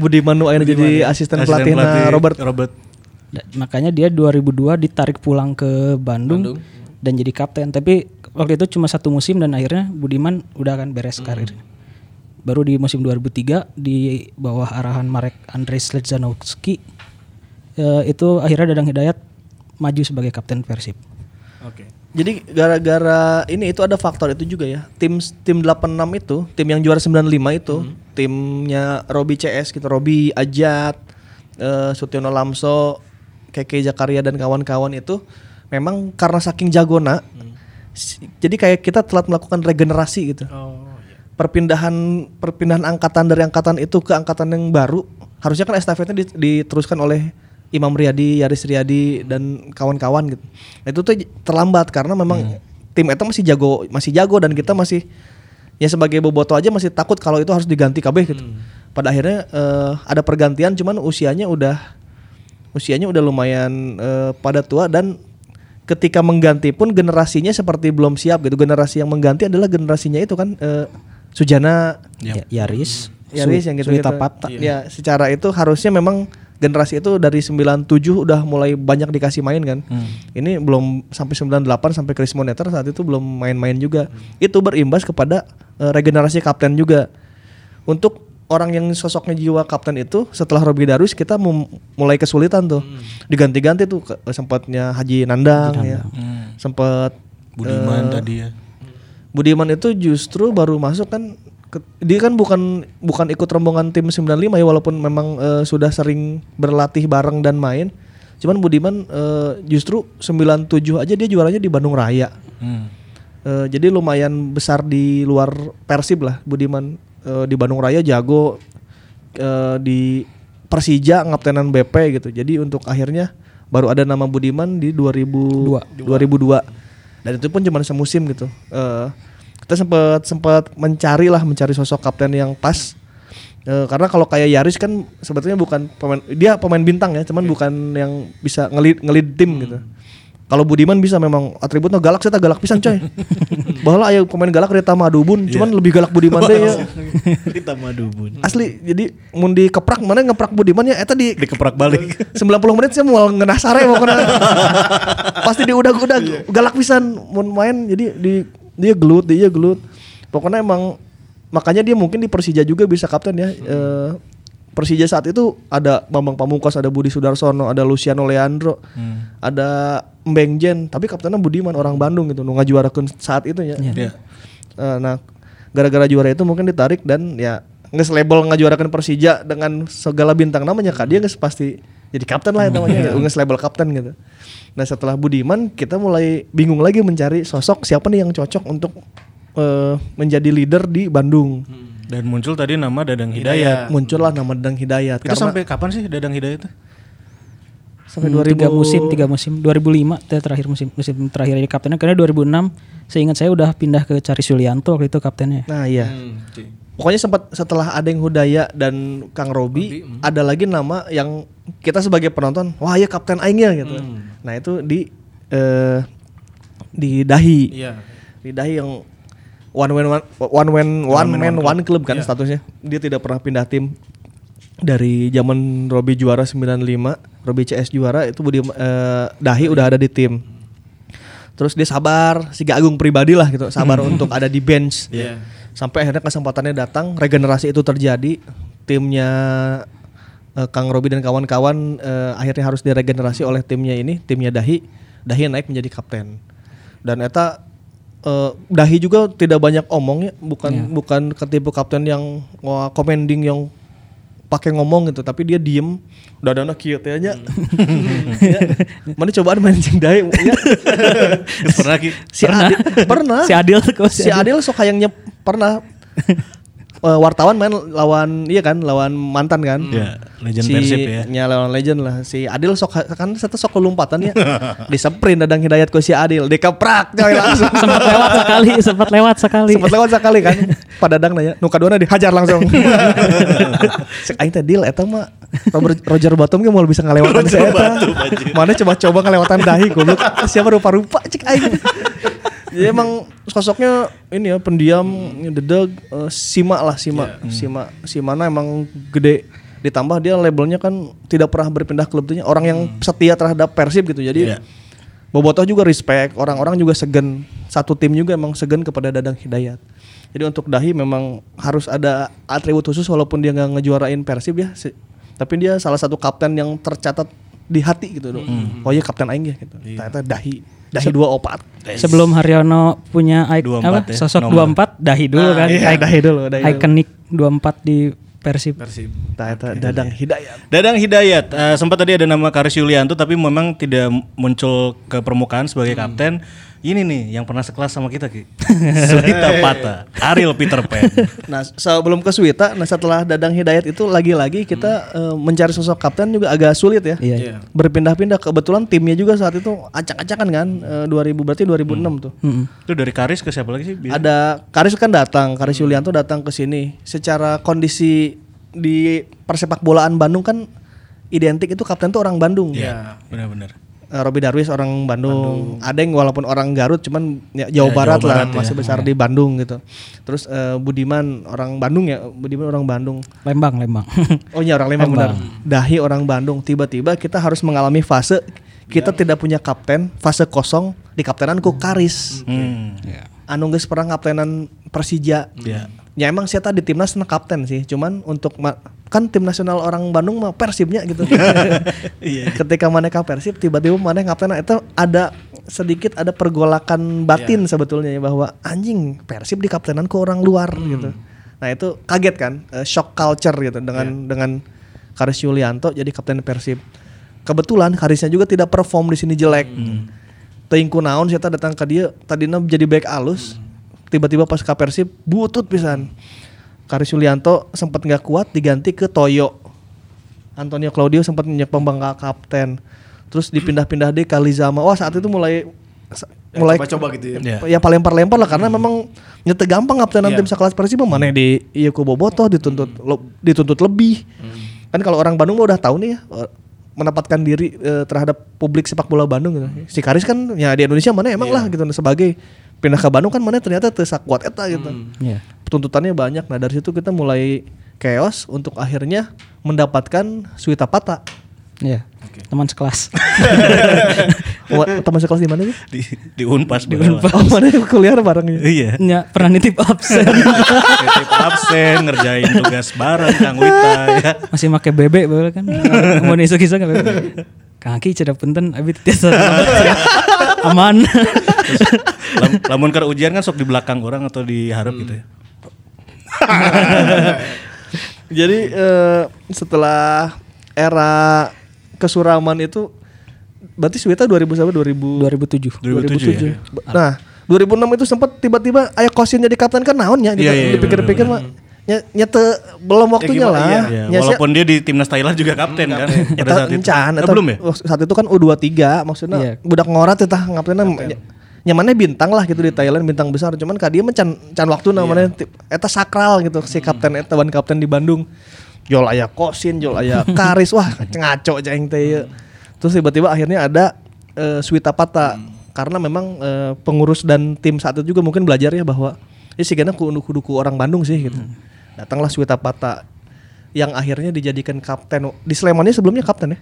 [SPEAKER 3] Budi Manu akhirnya jadi asisten, pelatih Robert.
[SPEAKER 4] Robert.
[SPEAKER 5] Da- makanya dia 2002 ditarik pulang ke Bandung, dan jadi kapten. Tapi waktu itu cuma satu musim dan akhirnya Budiman udah akan beres karir. Baru di musim 2003 di bawah arahan Marek Andres Ledzanowski eh, itu akhirnya Dadang Hidayat maju sebagai kapten Persib.
[SPEAKER 2] Oke.
[SPEAKER 3] Jadi gara-gara ini itu ada faktor itu juga ya. Tim tim 86 itu, tim yang juara 95 itu, timnya Robi CS gitu, Robi Ajat, eh, Sutiono Lamso, Keke Jakaria dan kawan-kawan itu memang karena saking jagona. si- Jadi kayak kita telat melakukan regenerasi gitu. Perpindahan perpindahan angkatan dari angkatan itu ke angkatan yang baru, harusnya kan estafetnya di- diteruskan oleh Imam Riyadi, Yaris Riyadi dan kawan-kawan gitu. Nah, Itu tuh terlambat karena memang tim eta masih jago masih jago dan kita masih ya sebagai boboto aja masih takut kalau itu harus diganti KB gitu. Pada akhirnya eh, ada pergantian cuman usianya udah usianya udah lumayan eh, pada tua dan ketika mengganti pun generasinya seperti belum siap gitu. Generasi yang mengganti adalah generasinya itu kan eh, Sujana
[SPEAKER 5] Ya- Yaris.
[SPEAKER 3] Yaris
[SPEAKER 5] Su-
[SPEAKER 3] yang gitu gitu.
[SPEAKER 5] Pata.
[SPEAKER 3] Ya, secara itu harusnya memang generasi itu dari 97 udah mulai banyak dikasih main kan. Ini belum sampai 98 sampai Chris Moneter saat itu belum main-main juga. Itu berimbas kepada eh, regenerasi kapten juga. Untuk orang yang sosoknya jiwa kapten itu setelah Robi Darus kita mulai kesulitan tuh. Diganti-ganti tuh ke- sempatnya Haji Nandang, ya. Sempat
[SPEAKER 4] Budiman
[SPEAKER 3] eh,
[SPEAKER 4] tadi ya.
[SPEAKER 3] Budiman itu justru baru masuk kan ke- dia kan bukan bukan ikut rombongan tim 95 ya walaupun memang eh, sudah sering berlatih bareng dan main. Cuman Budiman eh, justru 97 aja dia juaranya di Bandung Raya.
[SPEAKER 4] Hmm.
[SPEAKER 3] Eh, jadi lumayan besar di luar Persib lah Budiman Eh, di Bandung Raya jago eh, di Persija ngaptenan BP gitu. Jadi untuk akhirnya baru ada nama Budiman di 2000 2002. Dan itu pun cuma semusim gitu. Eh, kita sempat sempat mencari lah mencari sosok kapten yang pas. Eh, karena kalau kayak Yaris kan sebetulnya bukan pemain dia pemain bintang ya, cuman bukan yang bisa ngelid ngelid tim gitu. Kalau Budiman bisa memang atributnya galak saya galak pisan coy. (laughs) Bahwa ayo pemain galak Rita Madubun, cuman lebih galak Budiman deh ya. (laughs)
[SPEAKER 4] Kita madubun.
[SPEAKER 3] Asli jadi mun dikeprak mana ngeprak Budiman ya eta di
[SPEAKER 4] Dikeprak balik.
[SPEAKER 3] 90 menit saya mau ngenah sare mau (laughs) kena. Pasti diudag-udag galak pisan mun main jadi di dia gelut, dia gelut. Pokoknya emang makanya dia mungkin di Persija juga bisa kapten ya. Eh, Persija saat itu ada Bambang Pamungkas, ada Budi Sudarsono, ada Luciano Leandro, ada Mbeng Jen, tapi kaptennya Budiman orang Bandung gitu, nu ngajuarakeun saat itu ya.
[SPEAKER 4] Iya.
[SPEAKER 3] Eh, nah, gara-gara juara itu mungkin ditarik dan ya nges label ngajuarakan Persija dengan segala bintang namanya kak dia nges pasti jadi kapten lah ya namanya nges label kapten gitu. Nah setelah Budiman kita mulai bingung lagi mencari sosok siapa nih yang cocok untuk eh, menjadi leader di Bandung.
[SPEAKER 4] Dan muncul tadi nama Dadang Hidayat.
[SPEAKER 3] Muncullah nama Dadang Hidayat
[SPEAKER 4] Itu sampai kapan sih Dadang Hidayat itu?
[SPEAKER 3] sampai
[SPEAKER 5] Hmm,
[SPEAKER 3] 2000
[SPEAKER 5] tiga musim tiga musim 2005 teh terakhir musim musim terakhir jadi kaptennya karena 2006 seingat saya udah pindah ke Cari Sulianto waktu itu kaptennya
[SPEAKER 3] Nah iya.
[SPEAKER 2] Hmm.
[SPEAKER 3] Pokoknya sempat setelah Adeng Hudaya dan Kang Robi, ada lagi nama yang kita sebagai penonton, wah ya kapten aing ya gitu. Nah, itu di eh di Dahi.
[SPEAKER 2] Iya.
[SPEAKER 3] Di Dahi yang one man one, one man one, man one club kan statusnya. Dia tidak pernah pindah tim dari zaman Robi juara 95, Robi CS juara itu Budi eh, Dahi udah ada di tim. Terus dia sabar, si Agung pribadi lah gitu, sabar (laughs) untuk ada di bench.
[SPEAKER 2] Iya.
[SPEAKER 3] Sampai akhirnya kesempatannya datang, regenerasi itu terjadi, timnya eh, Kang Robi dan kawan-kawan eh, akhirnya harus diregenerasi oleh timnya ini, timnya Dahi. Dahi naik menjadi kapten. Dan eta eh, Dahi juga tidak banyak omong ya, bukan bukan ketipu kapten yang wah commanding yang pakai ngomong gitu, tapi dia diem, udah ada anak kieu teh nya. Ya. Mana cobaan main jeung Dahi ya. (laughs)
[SPEAKER 4] Pernah Ki?
[SPEAKER 3] Si Adil pernah.
[SPEAKER 5] si Adil kok
[SPEAKER 3] si Adil sok hayangnya pernah (laughs) eh, wartawan main lawan iya kan lawan mantan kan.
[SPEAKER 4] Iya, legend
[SPEAKER 3] si,
[SPEAKER 4] Persib ya.
[SPEAKER 3] nya lawan legend lah. Si Adil sok kan satu sok kelompatan ya. Di sprint dadang hidayat ku si Adil. Dikeprak coy langsung.
[SPEAKER 5] Sempat lewat sekali sempat lewat sekali.
[SPEAKER 3] Sempat lewat sekali kan. (laughs) Pada dadang nanya nu kaduana dihajar langsung. (laughs) Cek aing teh deal eta mah. Robert, Roger Bottom ge mau bisa ngalewatan saya eta. Mana coba-coba ngalewatan dahi goblok. Siapa rupa-rupa cek aing jadi emang sosoknya ini ya pendiam dedeg eh, sima lah sima sima simana emang gede ditambah dia labelnya kan tidak pernah berpindah klub tuh orang yang setia terhadap Persib gitu jadi
[SPEAKER 4] Iya.
[SPEAKER 3] Bobotoh juga respect, orang-orang juga segen. Satu tim juga emang segen kepada Dadang Hidayat. Jadi untuk Dahi memang harus ada atribut khusus walaupun dia nggak ngejuarain Persib ya. Tapi dia salah satu kapten yang tercatat di hati gitu dong. Oh iya kapten aing ya gitu. Ternyata Dahi. Dahi dua opat.
[SPEAKER 5] sebelum Haryono punya ik-
[SPEAKER 4] 24
[SPEAKER 5] apa
[SPEAKER 4] ya,
[SPEAKER 5] sosok
[SPEAKER 4] nomor.
[SPEAKER 5] 24 Dahi dulu kan
[SPEAKER 3] Iya, Dahi dulu, Dahi dulu.
[SPEAKER 5] ikonik 24 di Persib
[SPEAKER 2] Persib.
[SPEAKER 3] Ternyata Dadang Hidayat.
[SPEAKER 4] Dadang Hidayat, eh, sempat tadi ada nama Karis Yulianto tapi memang tidak muncul ke permukaan sebagai kapten. Ini nih yang pernah sekelas sama kita Ki. (laughs) Suhita Pata, Ariel Peter Pan.
[SPEAKER 3] Nah, sebelum ke Swita, nah setelah Dadang Hidayat itu lagi-lagi kita eh, mencari sosok kapten juga agak sulit ya.
[SPEAKER 5] Iya.
[SPEAKER 2] Iya.
[SPEAKER 3] Berpindah-pindah kebetulan timnya juga saat itu acak-acakan kan eh, 2000 berarti 2006 tuh.
[SPEAKER 5] Mm-mm.
[SPEAKER 4] Itu dari Karis ke siapa lagi sih? Bi-
[SPEAKER 3] Ada Karis kan datang, Karis Yulianto datang ke sini. Secara kondisi di persepak bolaan Bandung kan identik itu kapten tuh orang Bandung.
[SPEAKER 4] Iya, benar-benar.
[SPEAKER 3] Eh, Robi Darwis orang Bandung. Adeng walaupun orang Garut cuman ya, Jawa
[SPEAKER 4] Ya,
[SPEAKER 3] Barat
[SPEAKER 4] Jawa
[SPEAKER 3] lah
[SPEAKER 4] Barat ya.
[SPEAKER 3] masih besar di Bandung gitu. Terus eh, Budiman orang Bandung ya, Budiman orang Bandung.
[SPEAKER 5] Lembang, Lembang. (laughs)
[SPEAKER 3] Oh iya orang Lembang benar. Dahi orang Bandung. Tiba-tiba kita harus mengalami fase kita tidak punya kapten, fase kosong di kaptenan ku Karis.
[SPEAKER 4] Hmm.
[SPEAKER 3] Anu geus pernah kaptenan Persija.
[SPEAKER 4] Iya.
[SPEAKER 3] Ya emang saya di timnas na kapten sih, cuman untuk kan tim nasional orang Bandung mah Persibnya gitu. (laughs)
[SPEAKER 4] Iya.
[SPEAKER 3] Ketika mana ka Persib tiba-tiba mana kapten itu ada sedikit ada pergolakan batin sebetulnya ya bahwa anjing Persib di kaptenan ke orang luar gitu. Nah itu kaget kan, eh, shock culture gitu dengan dengan Karis Yulianto jadi kapten Persib. Kebetulan Karisnya juga tidak perform di sini jelek. Teuing kunaon saya datang ke dia tadinya jadi back alus. Tiba-tiba pas ke Persib butut pisan. Karis Yulianto sempat nggak kuat diganti ke Toyo. Antonio Claudio sempat nyepak pembangga kapten. Terus dipindah-pindah deh ke Lizama. Wah saat itu mulai mulai
[SPEAKER 2] coba-coba gitu ya.
[SPEAKER 4] Iya.
[SPEAKER 3] ya paling lempar lah karena memang nyete gampang kaptenan
[SPEAKER 2] Iya.
[SPEAKER 3] tim sekelas Persib mah mana di iya ku bobotoh dituntut lo- dituntut lebih. Kan kalau orang Bandung mah udah tahu nih ya eh, menempatkan diri eh, terhadap publik sepak bola Bandung gitu. Si Karis kan ya di Indonesia mana emang lah gitu sebagai pindah ke Bandung kan mana ternyata teu sakuat eta gitu.
[SPEAKER 5] Iya.
[SPEAKER 3] Tuntutannya banyak. Nah, dari situ kita mulai chaos untuk akhirnya mendapatkan Suita Pata.
[SPEAKER 5] Iya. Teman sekelas. (laughs)
[SPEAKER 3] Wah, Teman sekelas di mana sih?
[SPEAKER 4] Di di Unpas di
[SPEAKER 3] Oh, mana kuliah bareng ya?
[SPEAKER 4] Iya.
[SPEAKER 5] Ya, pernah nitip absen. (laughs)
[SPEAKER 4] Titip absen ngerjain tugas bareng Kang Wita ya.
[SPEAKER 5] Masih make bebek boleh kan. Mau isu kisah enggak bebek. Kaki cedak punten abi tiasa (laughs) aman.
[SPEAKER 4] Lam, lamun keur ujian kan sok di belakang orang atau di harap gitu ya. (laughs)
[SPEAKER 3] Jadi eh, setelah era kesuraman itu berarti Swita 2000 sampai 2000
[SPEAKER 5] 2007.
[SPEAKER 4] 2007 ya.
[SPEAKER 3] Nah, 2006 itu sempat tiba-tiba aya kosin jadi kapten kan naon ya gitu.
[SPEAKER 4] Iya, iya, iya,
[SPEAKER 3] Dipikir-pikir mah nyete belum waktunya
[SPEAKER 2] gimana,
[SPEAKER 3] lah.
[SPEAKER 2] iya.
[SPEAKER 4] Ya,
[SPEAKER 3] sia-
[SPEAKER 4] walaupun dia di timnas Thailand juga kapten kan pada saat itu.
[SPEAKER 3] encan,
[SPEAKER 4] Eh, belum ya?
[SPEAKER 3] Saat itu kan U23 maksudnya
[SPEAKER 5] Iya.
[SPEAKER 3] budak ngorat eta ngaptenna nyamannya bintang lah gitu di Thailand bintang besar. Cuman ka dia mencan can waktu namanya ti- eta sakral gitu si kapten eta ban kapten di Bandung. Jol aya kosin jol aya (laughs) karis wah ngaco aja teh ieu. terus tiba-tiba akhirnya ada eh, Swita Pata karena memang eh, pengurus dan tim saat itu juga mungkin belajar ya bahwa ini sih kudu kudu ku orang Bandung sih gitu. Datanglah Swita Pata yang akhirnya dijadikan kapten. Di Slemannya sebelumnya kapten ya?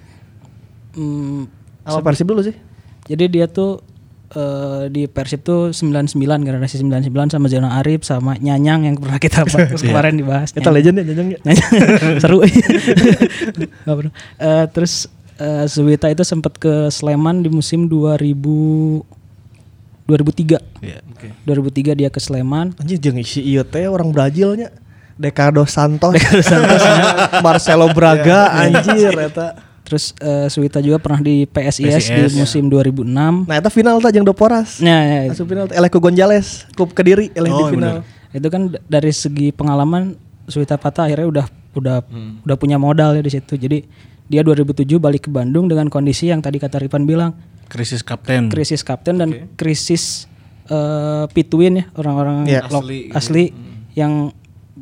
[SPEAKER 5] Hmm,
[SPEAKER 3] apa Persib dulu sih?
[SPEAKER 5] Jadi dia tuh eh, di Persib tuh 99 generasi 99 sama Zeno Arif sama Nyanyang yang pernah kita bahas (laughs) kemarin dibahas.
[SPEAKER 3] kita
[SPEAKER 5] Nyanyang.
[SPEAKER 3] legend ya Jajang ya
[SPEAKER 5] Nyanyang. (laughs) Seru. (laughs) Nggak pernah. Eh, terus eh, Suwita itu sempat ke Sleman di musim 2000 2003.
[SPEAKER 4] Iya.
[SPEAKER 5] 2003 dia ke Sleman.
[SPEAKER 3] anjir jeung si ieu teh orang Brazilnya Decado Santos Marcelo Braga anjir eta
[SPEAKER 5] Terus eh, Suwita juga pernah di PSIS,
[SPEAKER 4] PSIS,
[SPEAKER 5] di musim 2006.
[SPEAKER 3] nah eta final tah jeung Doporas?
[SPEAKER 5] Ya, ya, itu.
[SPEAKER 3] Asup final. Eleh ku Gonzales ku Kediri eleh di
[SPEAKER 4] Oh,
[SPEAKER 3] final.
[SPEAKER 5] Itu kan dari segi pengalaman Suwita Pata akhirnya udah udah udah punya modal ya di situ. Jadi dia 2007 balik ke Bandung dengan kondisi yang tadi kata Ripan bilang.
[SPEAKER 4] Krisis kapten.
[SPEAKER 5] krisis kapten dan krisis eh, pituin ya orang-orang lo-
[SPEAKER 2] Asli.
[SPEAKER 5] asli, yang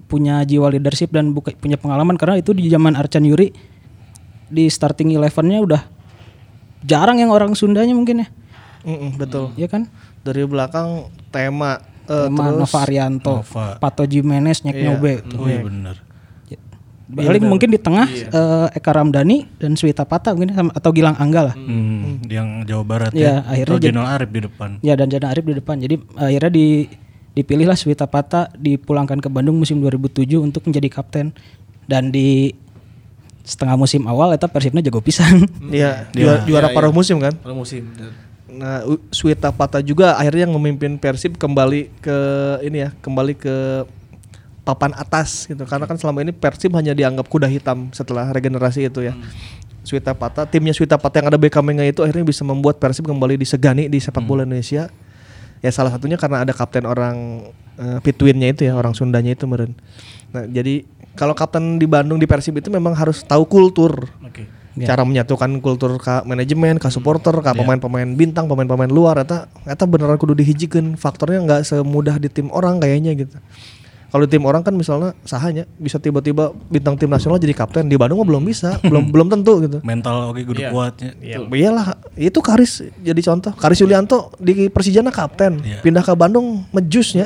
[SPEAKER 5] punya jiwa leadership dan buka, punya pengalaman. Karena itu di zaman Arcan Yuri di starting elevennya udah jarang yang orang Sundanya mungkin ya,
[SPEAKER 3] Mm-mm, betul
[SPEAKER 5] ya kan?
[SPEAKER 3] dari belakang tema eh,
[SPEAKER 5] Sama
[SPEAKER 3] terus
[SPEAKER 5] Nova Arianto,
[SPEAKER 4] Nova.
[SPEAKER 5] Pato Jimenez, Nyek Nyobe.
[SPEAKER 4] Oh iya benar.
[SPEAKER 5] Paling mungkin di tengah eh, Eka Ramdhani dan Swita Pata mungkin sama- atau Gilang Angga lah.
[SPEAKER 4] Hmm, yang Jawa Barat
[SPEAKER 5] Ya,
[SPEAKER 4] ya.
[SPEAKER 5] akhirnya
[SPEAKER 4] Atau Jenal Arif di depan.
[SPEAKER 5] Ya dan Jana Arif di depan. Jadi akhirnya di dipilihlah Swita Pata dipulangkan ke Bandung musim 2007 untuk menjadi kapten dan di setengah musim awal eta Persibnya jago pisan. (laughs)
[SPEAKER 3] Iya, juara, juara paruh musim kan.
[SPEAKER 2] Kalau musim.
[SPEAKER 3] Nah, U- Swita Pata juga akhirnya memimpin Persib kembali ke ini ya, kembali ke papan atas gitu. Karena kan selama ini Persib hanya dianggap kuda hitam setelah regenerasi itu ya. Swita Pata, timnya Swita Pata yang ada Beckham itu akhirnya bisa membuat Persib kembali disegani di sepak bola Indonesia. Ya salah satunya karena ada kapten orang eh, Pituinnya itu ya, orang Sundanya itu meren. Nah, jadi kalau kapten di Bandung di Persib itu memang harus tahu kultur.
[SPEAKER 4] Oke.
[SPEAKER 3] Cara menyatukan kultur ke manajemen, ke supporter, ke pemain-pemain bintang, pemain-pemain luar eta eta beneran kudu dihijikeun. Faktornya nggak semudah di tim orang kayaknya gitu. Kalau di tim orang kan misalnya sahanya bisa tiba-tiba bintang tim nasional jadi kapten di Bandung mah belum bisa, (laughs) belum belum tentu gitu.
[SPEAKER 4] Mental oke kudu kuatnya.
[SPEAKER 3] Ya, iyalah, itu Karis jadi contoh. Karis Yulianto di Persijana kapten,
[SPEAKER 4] Iya.
[SPEAKER 3] pindah ke Bandung mejusnya.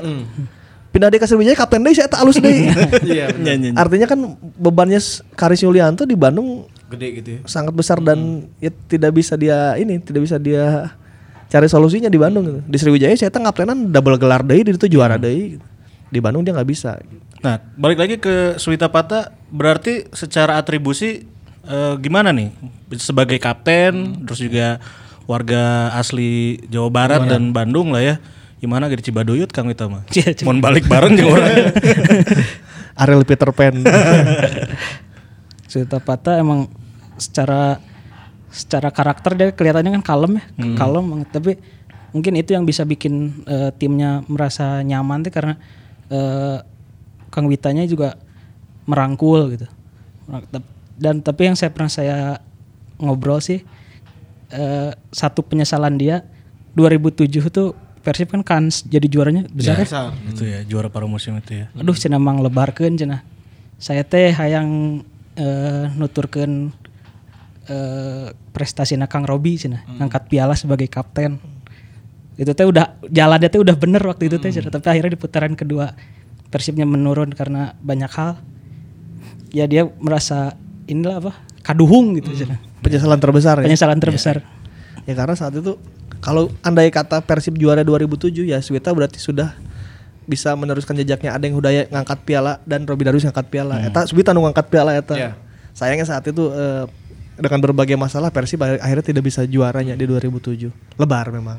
[SPEAKER 3] Pindah di Kasirwijaya kapten deh, saya tak halus deh. (laughs)
[SPEAKER 2] Iya,
[SPEAKER 4] Nya, nya, nya.
[SPEAKER 3] Artinya kan bebannya Karis Yulianto di Bandung
[SPEAKER 2] gede gitu ya.
[SPEAKER 3] sangat besar dan ya tidak bisa dia ini, tidak bisa dia cari solusinya di Bandung gitu. Di Sriwijaya saya tak kaptenan double gelar deh, di itu juara deh. gitu. Di Bandung dia nggak bisa. gitu.
[SPEAKER 4] Nah, balik lagi ke Suwita Pata, berarti secara atribusi eh, gimana nih sebagai kapten, terus juga warga asli Jawa Barat dan Bandung lah ya. Gimana gitu Cibaduyut Kang Wita mah?
[SPEAKER 5] Iya.
[SPEAKER 4] Mau balik bareng jeung orang. (laughs)
[SPEAKER 3] Ariel Peter Pan.
[SPEAKER 5] Suita Pata emang secara secara karakter dia kelihatannya kan kalem ya, kalem banget. Tapi mungkin itu yang bisa bikin eh, timnya merasa nyaman tuh karena eh, Kang Witanya juga merangkul gitu. Dan tapi yang saya pernah saya ngobrol sih eh, satu penyesalan dia 2007 tuh Persib kan kans jadi juaranya besar ya.
[SPEAKER 2] Besar.
[SPEAKER 4] itu ya juara paruh musim itu ya.
[SPEAKER 5] aduh cenah mang lebarkeun cenah. Saya teh hayang eh, nuturkeun eh, prestasi Kang Robi cenah ngangkat piala sebagai kapten. Itu teh udah jalannya teh udah bener waktu itu teh cenah. tapi akhirnya di putaran kedua. Persibnya menurun karena banyak hal. Ya dia merasa inilah apa? Kaduhung gitu cenah.
[SPEAKER 3] Penyesalan terbesar ya.
[SPEAKER 5] penyesalan terbesar.
[SPEAKER 3] Ya karena saat itu kalau andai kata Persib juara 2007 ya Swita berarti sudah bisa meneruskan jejaknya ada yang Hudaya ngangkat piala dan Robi Darus ngangkat piala. Eta Swita nu ngangkat piala eta.
[SPEAKER 2] Iya.
[SPEAKER 3] Sayangnya saat itu eh, dengan berbagai masalah Persib akhir- akhirnya tidak bisa juaranya di 2007. Lebar memang.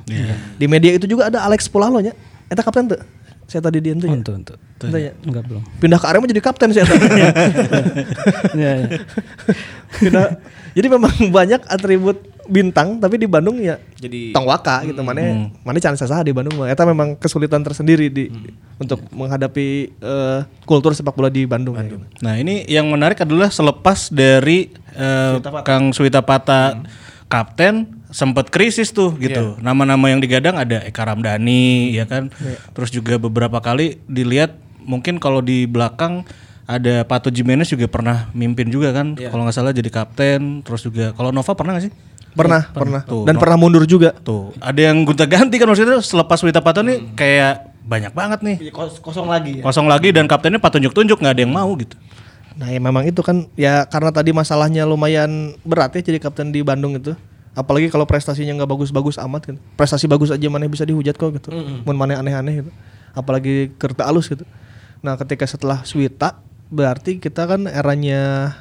[SPEAKER 3] Di media itu juga ada Alex Polalo nya. Eta kapten tuh. Saya tadi di ente ya.
[SPEAKER 5] untuk untuk
[SPEAKER 3] ya.
[SPEAKER 5] enggak belum
[SPEAKER 3] Pindah ke Arema jadi kapten saya (laughs)
[SPEAKER 5] ya, ya.
[SPEAKER 3] Pindah. Jadi memang banyak atribut bintang tapi di Bandung ya
[SPEAKER 2] Jadi
[SPEAKER 3] tong waka gitu mana mana can sasaha di Bandung mah eta memang kesulitan tersendiri di untuk menghadapi eh, kultur sepak bola di Bandung, ya, gitu.
[SPEAKER 4] Nah ini yang menarik adalah selepas dari eh, Kang Suwita Pata kapten sempat krisis tuh gitu. Nama-nama yang digadang ada Eka Ramdhani ya kan. Terus juga beberapa kali dilihat mungkin kalau di belakang ada Pato Jimenez juga pernah mimpin juga kan. Kalau nggak salah jadi kapten. Terus juga kalau Nova pernah nggak sih?
[SPEAKER 3] Pernah, pernah.
[SPEAKER 4] Tuh,
[SPEAKER 3] Dan
[SPEAKER 4] no.
[SPEAKER 3] pernah mundur juga.
[SPEAKER 4] Tuh ada yang gonta ganti kan maksudnya selepas Suwita Pata nih kayak banyak banget nih.
[SPEAKER 2] kos- kosong lagi ya.
[SPEAKER 4] Kosong lagi dan kaptennya patunjuk-tunjuk nggak ada yang mau gitu.
[SPEAKER 3] Nah, ya memang itu kan ya karena tadi masalahnya lumayan berat ya jadi kapten di Bandung itu. Apalagi kalau prestasinya nggak bagus-bagus amat kan. Prestasi bagus aja mana bisa dihujat kok gitu. Mun mana aneh-aneh gitu. Apalagi kerta alus gitu. Nah, ketika setelah Swita berarti kita kan eranya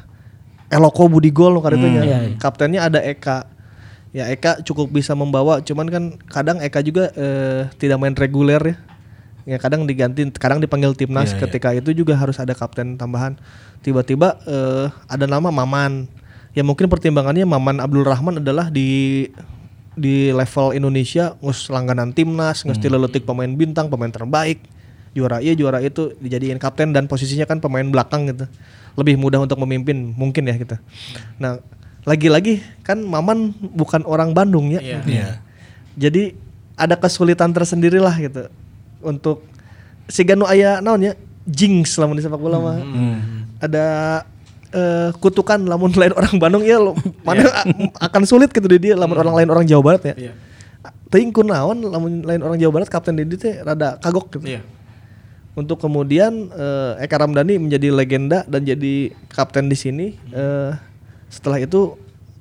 [SPEAKER 3] Eloko Budi Gol kan itu ya.
[SPEAKER 5] iya, iya.
[SPEAKER 3] Kaptennya ada Eka. Ya Eka cukup bisa membawa, cuman kan kadang Eka juga eh, tidak main reguler ya. Ya kadang diganti, kadang dipanggil timnas.
[SPEAKER 4] Iya, iya.
[SPEAKER 3] Ketika itu juga harus ada kapten tambahan. Tiba-tiba eh, ada nama Maman. Ya mungkin pertimbangannya Maman Abdul Rahman adalah di di level Indonesia ngus langganan timnas, ngus dileletik pemain bintang, pemain terbaik. Juara iya, juara itu dijadiin kapten dan posisinya kan pemain belakang gitu. Lebih mudah untuk memimpin mungkin ya gitu. Nah, lagi-lagi kan Maman bukan orang Bandung ya.
[SPEAKER 2] Iya.
[SPEAKER 4] Iya.
[SPEAKER 3] Jadi ada kesulitan tersendiri lah gitu untuk si Ganu aya naon ya jinx lamun di sepak bola mah. Ada eh, kutukan lamun lain orang Bandung ya lo (laughs) mana a- akan sulit gitu di dia lamun orang lain orang Jawa Barat ya.
[SPEAKER 2] Iya.
[SPEAKER 3] Teuing kunaon lamun lain orang Jawa Barat kapten di dia teh rada kagok gitu.
[SPEAKER 2] Iya.
[SPEAKER 3] Untuk kemudian eh, Eka Ramdhani menjadi legenda dan jadi kapten di sini. Eh, setelah itu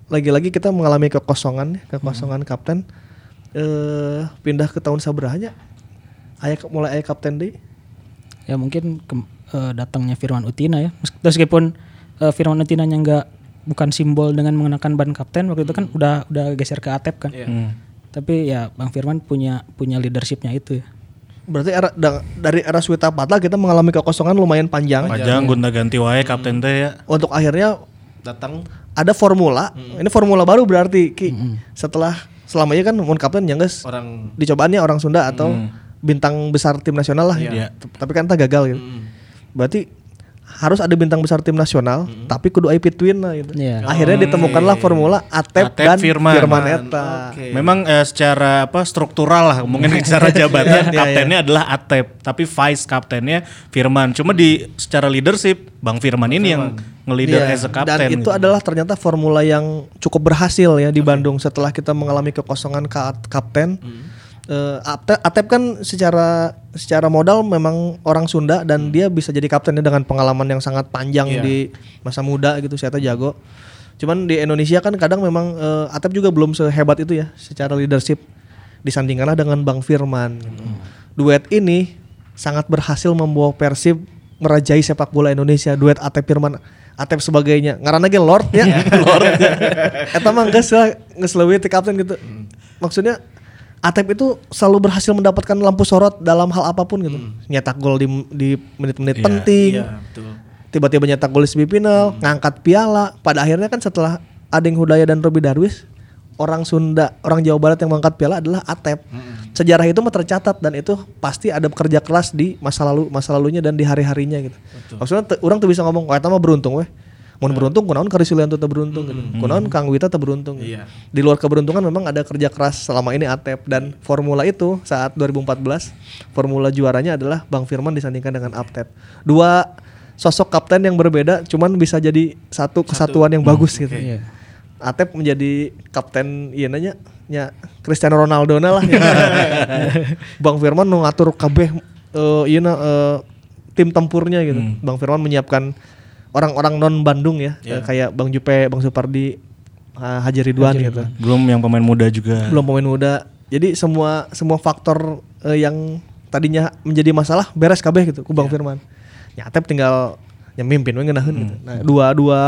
[SPEAKER 3] lagi-lagi kita mengalami kekosongan, ya, kekosongan kapten. Eh, pindah ke tahun sabrahanya. Aya mulai aya kapten deh.
[SPEAKER 5] ya mungkin ke- eh, datangnya Firman Utina ya Mes- meskipun eh, Firman Utina nya nggak bukan simbol dengan mengenakan ban kapten waktu itu kan udah udah geser ke Atep kan
[SPEAKER 4] Hmm.
[SPEAKER 5] tapi ya Bang Firman punya punya leadershipnya itu ya
[SPEAKER 3] Berarti era, da- dari era Swita Patla kita mengalami kekosongan lumayan panjang.
[SPEAKER 4] Panjang gonta ganti wae kapten teh ya.
[SPEAKER 3] Untuk akhirnya
[SPEAKER 2] Datang
[SPEAKER 3] ada formula. Ini formula baru berarti Ki. Setelah selama ini kan mun kapten yang geus
[SPEAKER 2] Orang
[SPEAKER 3] dicobaannya orang Sunda atau bintang besar tim nasional lah.
[SPEAKER 4] Iya.
[SPEAKER 3] T- Tapi kan tak gagal gitu. Berarti harus ada bintang besar tim nasional, tapi kudu aya pituin lah gitu.
[SPEAKER 5] Iya.
[SPEAKER 3] Akhirnya ditemukanlah formula Atep,
[SPEAKER 4] Atep,
[SPEAKER 3] dan
[SPEAKER 4] Firman.
[SPEAKER 3] Firman, eta.
[SPEAKER 2] Oke.
[SPEAKER 4] Memang eh, secara apa struktural lah mungkin secara jabatan (laughs)
[SPEAKER 3] Iya, iya.
[SPEAKER 4] kaptennya adalah Atep tapi vice kaptennya Firman cuma di secara leadership Bang Firman ini yang ngelider
[SPEAKER 3] Iya,
[SPEAKER 4] as a kapten
[SPEAKER 3] Dan itu
[SPEAKER 4] gitu.
[SPEAKER 3] adalah ternyata formula yang cukup berhasil ya di Bandung setelah kita mengalami kekosongan ka- kapten. Eh, Ate- Atep kan secara secara modal memang orang Sunda dan dia bisa jadi kaptennya dengan pengalaman yang sangat panjang
[SPEAKER 2] Iya.
[SPEAKER 3] di masa muda gitu. Saya tahu jago. Cuman di Indonesia kan kadang memang eh, Atep juga belum sehebat itu ya secara leadership disandingkanlah dengan Bang Firman. gitu. Duet ini sangat berhasil membawa Persib merajai sepak bola Indonesia. Duet Atep Firman, Atep sebagainya. Ngaranna ge Lord ya. (laughs) Lord. Eta mah geus geus leuwih kapten gitu. Maksudnya Atep itu selalu berhasil mendapatkan lampu sorot dalam hal apa pun gitu. Nyetak gol di di menit-menit penting
[SPEAKER 2] Iya, betul.
[SPEAKER 3] tiba-tiba nyetak gol di semifinal, ngangkat piala. Pada akhirnya kan setelah Adeng Hudaya dan Robi Darwis, orang Sunda, orang Jawa Barat yang mengangkat piala adalah Atep. Sejarah itu mah tercatat dan itu pasti ada kerja keras di masa lalu masa lalunya dan di hari-harinya gitu. Maksudnya te- orang tuh bisa ngomong, "Wah, mah beruntung weh." Mun beruntung, kunaon Karisulian tuh beruntung gitu. Kunaon Kang Wita tuh beruntung. gitu.
[SPEAKER 2] Iya.
[SPEAKER 3] Di luar keberuntungan memang ada kerja keras selama ini Atep dan formula itu saat 2014 formula juaranya adalah Bang Firman disandingkan dengan Atep. Dua sosok kapten yang berbeda cuman bisa jadi satu kesatuan yang bagus gitu.
[SPEAKER 5] Iya.
[SPEAKER 3] Atep menjadi kapten iya nanya nya Cristiano Ronaldo na lah. (laughs) Bang Firman ngatur kabeh eh ieu na eh, tim tempurnya gitu. Bang Firman menyiapkan orang-orang non Bandung ya, eh, kayak Bang Jupe, Bang Supardi, eh, Haji Ridwan gitu.
[SPEAKER 4] belum yang pemain muda juga
[SPEAKER 3] Belum pemain muda. Jadi semua semua faktor eh, yang tadinya menjadi masalah beres kabeh gitu ku Bang Firman. Ya Atep tinggal yang mimpin we ngeunaheun gitu. Nah, dua dua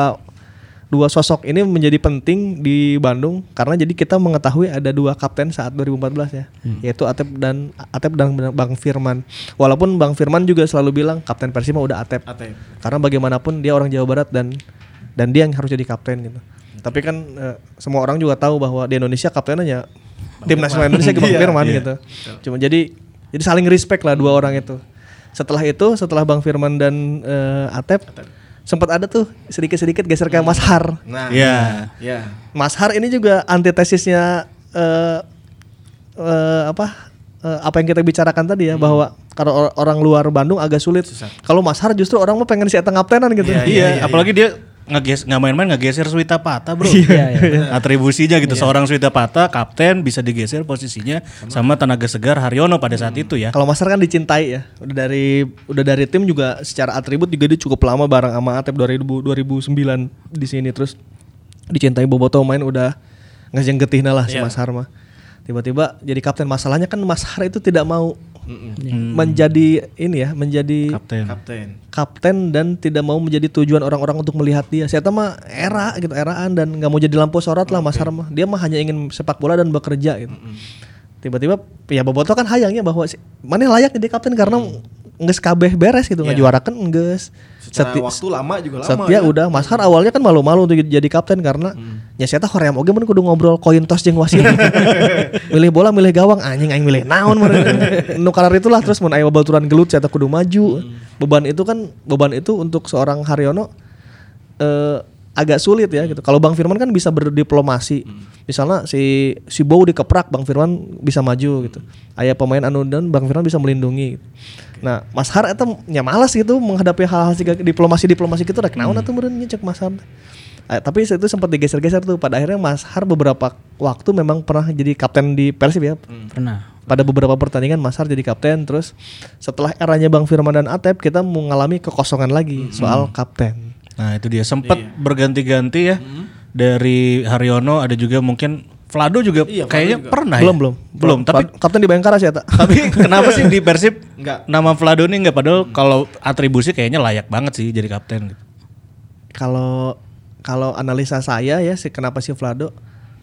[SPEAKER 3] dua sosok ini menjadi penting di Bandung karena jadi kita mengetahui ada dua kapten saat 2014 ya, yaitu Atep dan Atep dan Bang Firman. Walaupun Bang Firman juga selalu bilang kapten Persima udah Atep.
[SPEAKER 2] Atep.
[SPEAKER 3] Karena bagaimanapun dia orang Jawa Barat dan dan dia yang harus jadi kapten gitu. Tapi kan eh, semua orang juga tahu bahwa di Indonesia kaptennya tim nasional Indonesia Bang (laughs)
[SPEAKER 2] Iya,
[SPEAKER 3] Firman
[SPEAKER 2] iya.
[SPEAKER 3] gitu. Cuma jadi jadi saling respect lah dua orang itu. Setelah itu, setelah Bang Firman dan eh, Atep, sempat ada tuh sedikit-sedikit geser ke Mas Har.
[SPEAKER 2] Nah,
[SPEAKER 4] Iya.
[SPEAKER 2] ya.
[SPEAKER 3] Mas Har ini juga antitesisnya eh eh, apa eh, apa yang kita bicarakan tadi ya bahwa kalau or- orang luar Bandung agak sulit. Kalau Mas Har justru orang mah pengen si eta ngaptenan gitu.
[SPEAKER 2] Iya,
[SPEAKER 4] Iya, apalagi dia ngeges nggak main-main ngegeser Swita Pata bro.
[SPEAKER 5] Iya, iya. (laughs)
[SPEAKER 4] Atribusinya gitu seorang Swita Pata kapten bisa digeser posisinya sama, tenaga segar Haryono pada saat itu ya.
[SPEAKER 3] Kalau Mas Har kan dicintai ya. Udah dari udah dari tim juga secara atribut juga dia cukup lama bareng sama Atep 2000 2009 di sini terus dicintai Boboto main udah ngajeng getihna lah si
[SPEAKER 2] Iya.
[SPEAKER 3] Mas Har mah. Tiba-tiba jadi kapten. Masalahnya kan Mas Har itu tidak mau menjadi ini ya, menjadi
[SPEAKER 4] Kapten.
[SPEAKER 2] Kapten.
[SPEAKER 3] kapten dan tidak mau menjadi tujuan orang-orang untuk melihat dia. Saya tahu mah era gitu, eraan dan nggak mau jadi lampu sorot lah Mas Har mah. Dia mah hanya ingin sepak bola dan bekerja gitu. Tiba-tiba ya Boboto kan hayangnya bahwa si- mana layak jadi kapten karena nges kabeh beres gitu,
[SPEAKER 2] Iya.
[SPEAKER 3] ngajuarakan nges.
[SPEAKER 2] Secara
[SPEAKER 3] Seti-
[SPEAKER 2] waktu lama juga lama.
[SPEAKER 3] Setia
[SPEAKER 2] ya.
[SPEAKER 3] udah Mas Har awalnya kan malu-malu untuk jadi kapten karena ya saya tahu hoream oge mun kudu ngobrol koin tos jeung wasit. (laughs) milih bola milih gawang anjing aing milih naon mun. nu kalar itulah terus mun aya babaturan gelut saya kudu maju. Beban itu kan beban itu untuk seorang Haryono eh agak sulit ya gitu. Kalau Bang Firman kan bisa berdiplomasi. Misalnya si si Bow dikeprak Bang Firman bisa maju gitu. Aya pemain anu dan Bang Firman bisa melindungi. gitu. Nah, Mas Har eta nya malas gitu menghadapi hal-hal diplomasi-diplomasi gitu rek naon atuh meureun nya cek Mas Har. Eh, tapi itu sempat digeser-geser tuh. Pada akhirnya Mas Har beberapa waktu memang pernah jadi kapten di Persib ya.
[SPEAKER 5] Pernah.
[SPEAKER 3] Pada beberapa pertandingan Mas Har jadi kapten terus setelah eranya Bang Firman dan Atep kita mengalami kekosongan lagi soal kapten.
[SPEAKER 4] Nah itu dia sempat berganti-ganti ya dari Haryono ada juga mungkin Vlado juga
[SPEAKER 2] Iya,
[SPEAKER 4] kayaknya
[SPEAKER 2] juga.
[SPEAKER 4] pernah
[SPEAKER 3] belum,
[SPEAKER 4] ya?
[SPEAKER 3] belum
[SPEAKER 4] belum tapi
[SPEAKER 3] Pa- kapten di Bayangkara sih eta.
[SPEAKER 4] tapi (laughs) kenapa sih di Persib
[SPEAKER 2] Enggak.
[SPEAKER 4] nama Vlado ini enggak padahal kalau atribusi kayaknya layak banget sih jadi kapten gitu.
[SPEAKER 3] kalau kalau analisa saya ya sih kenapa si Vlado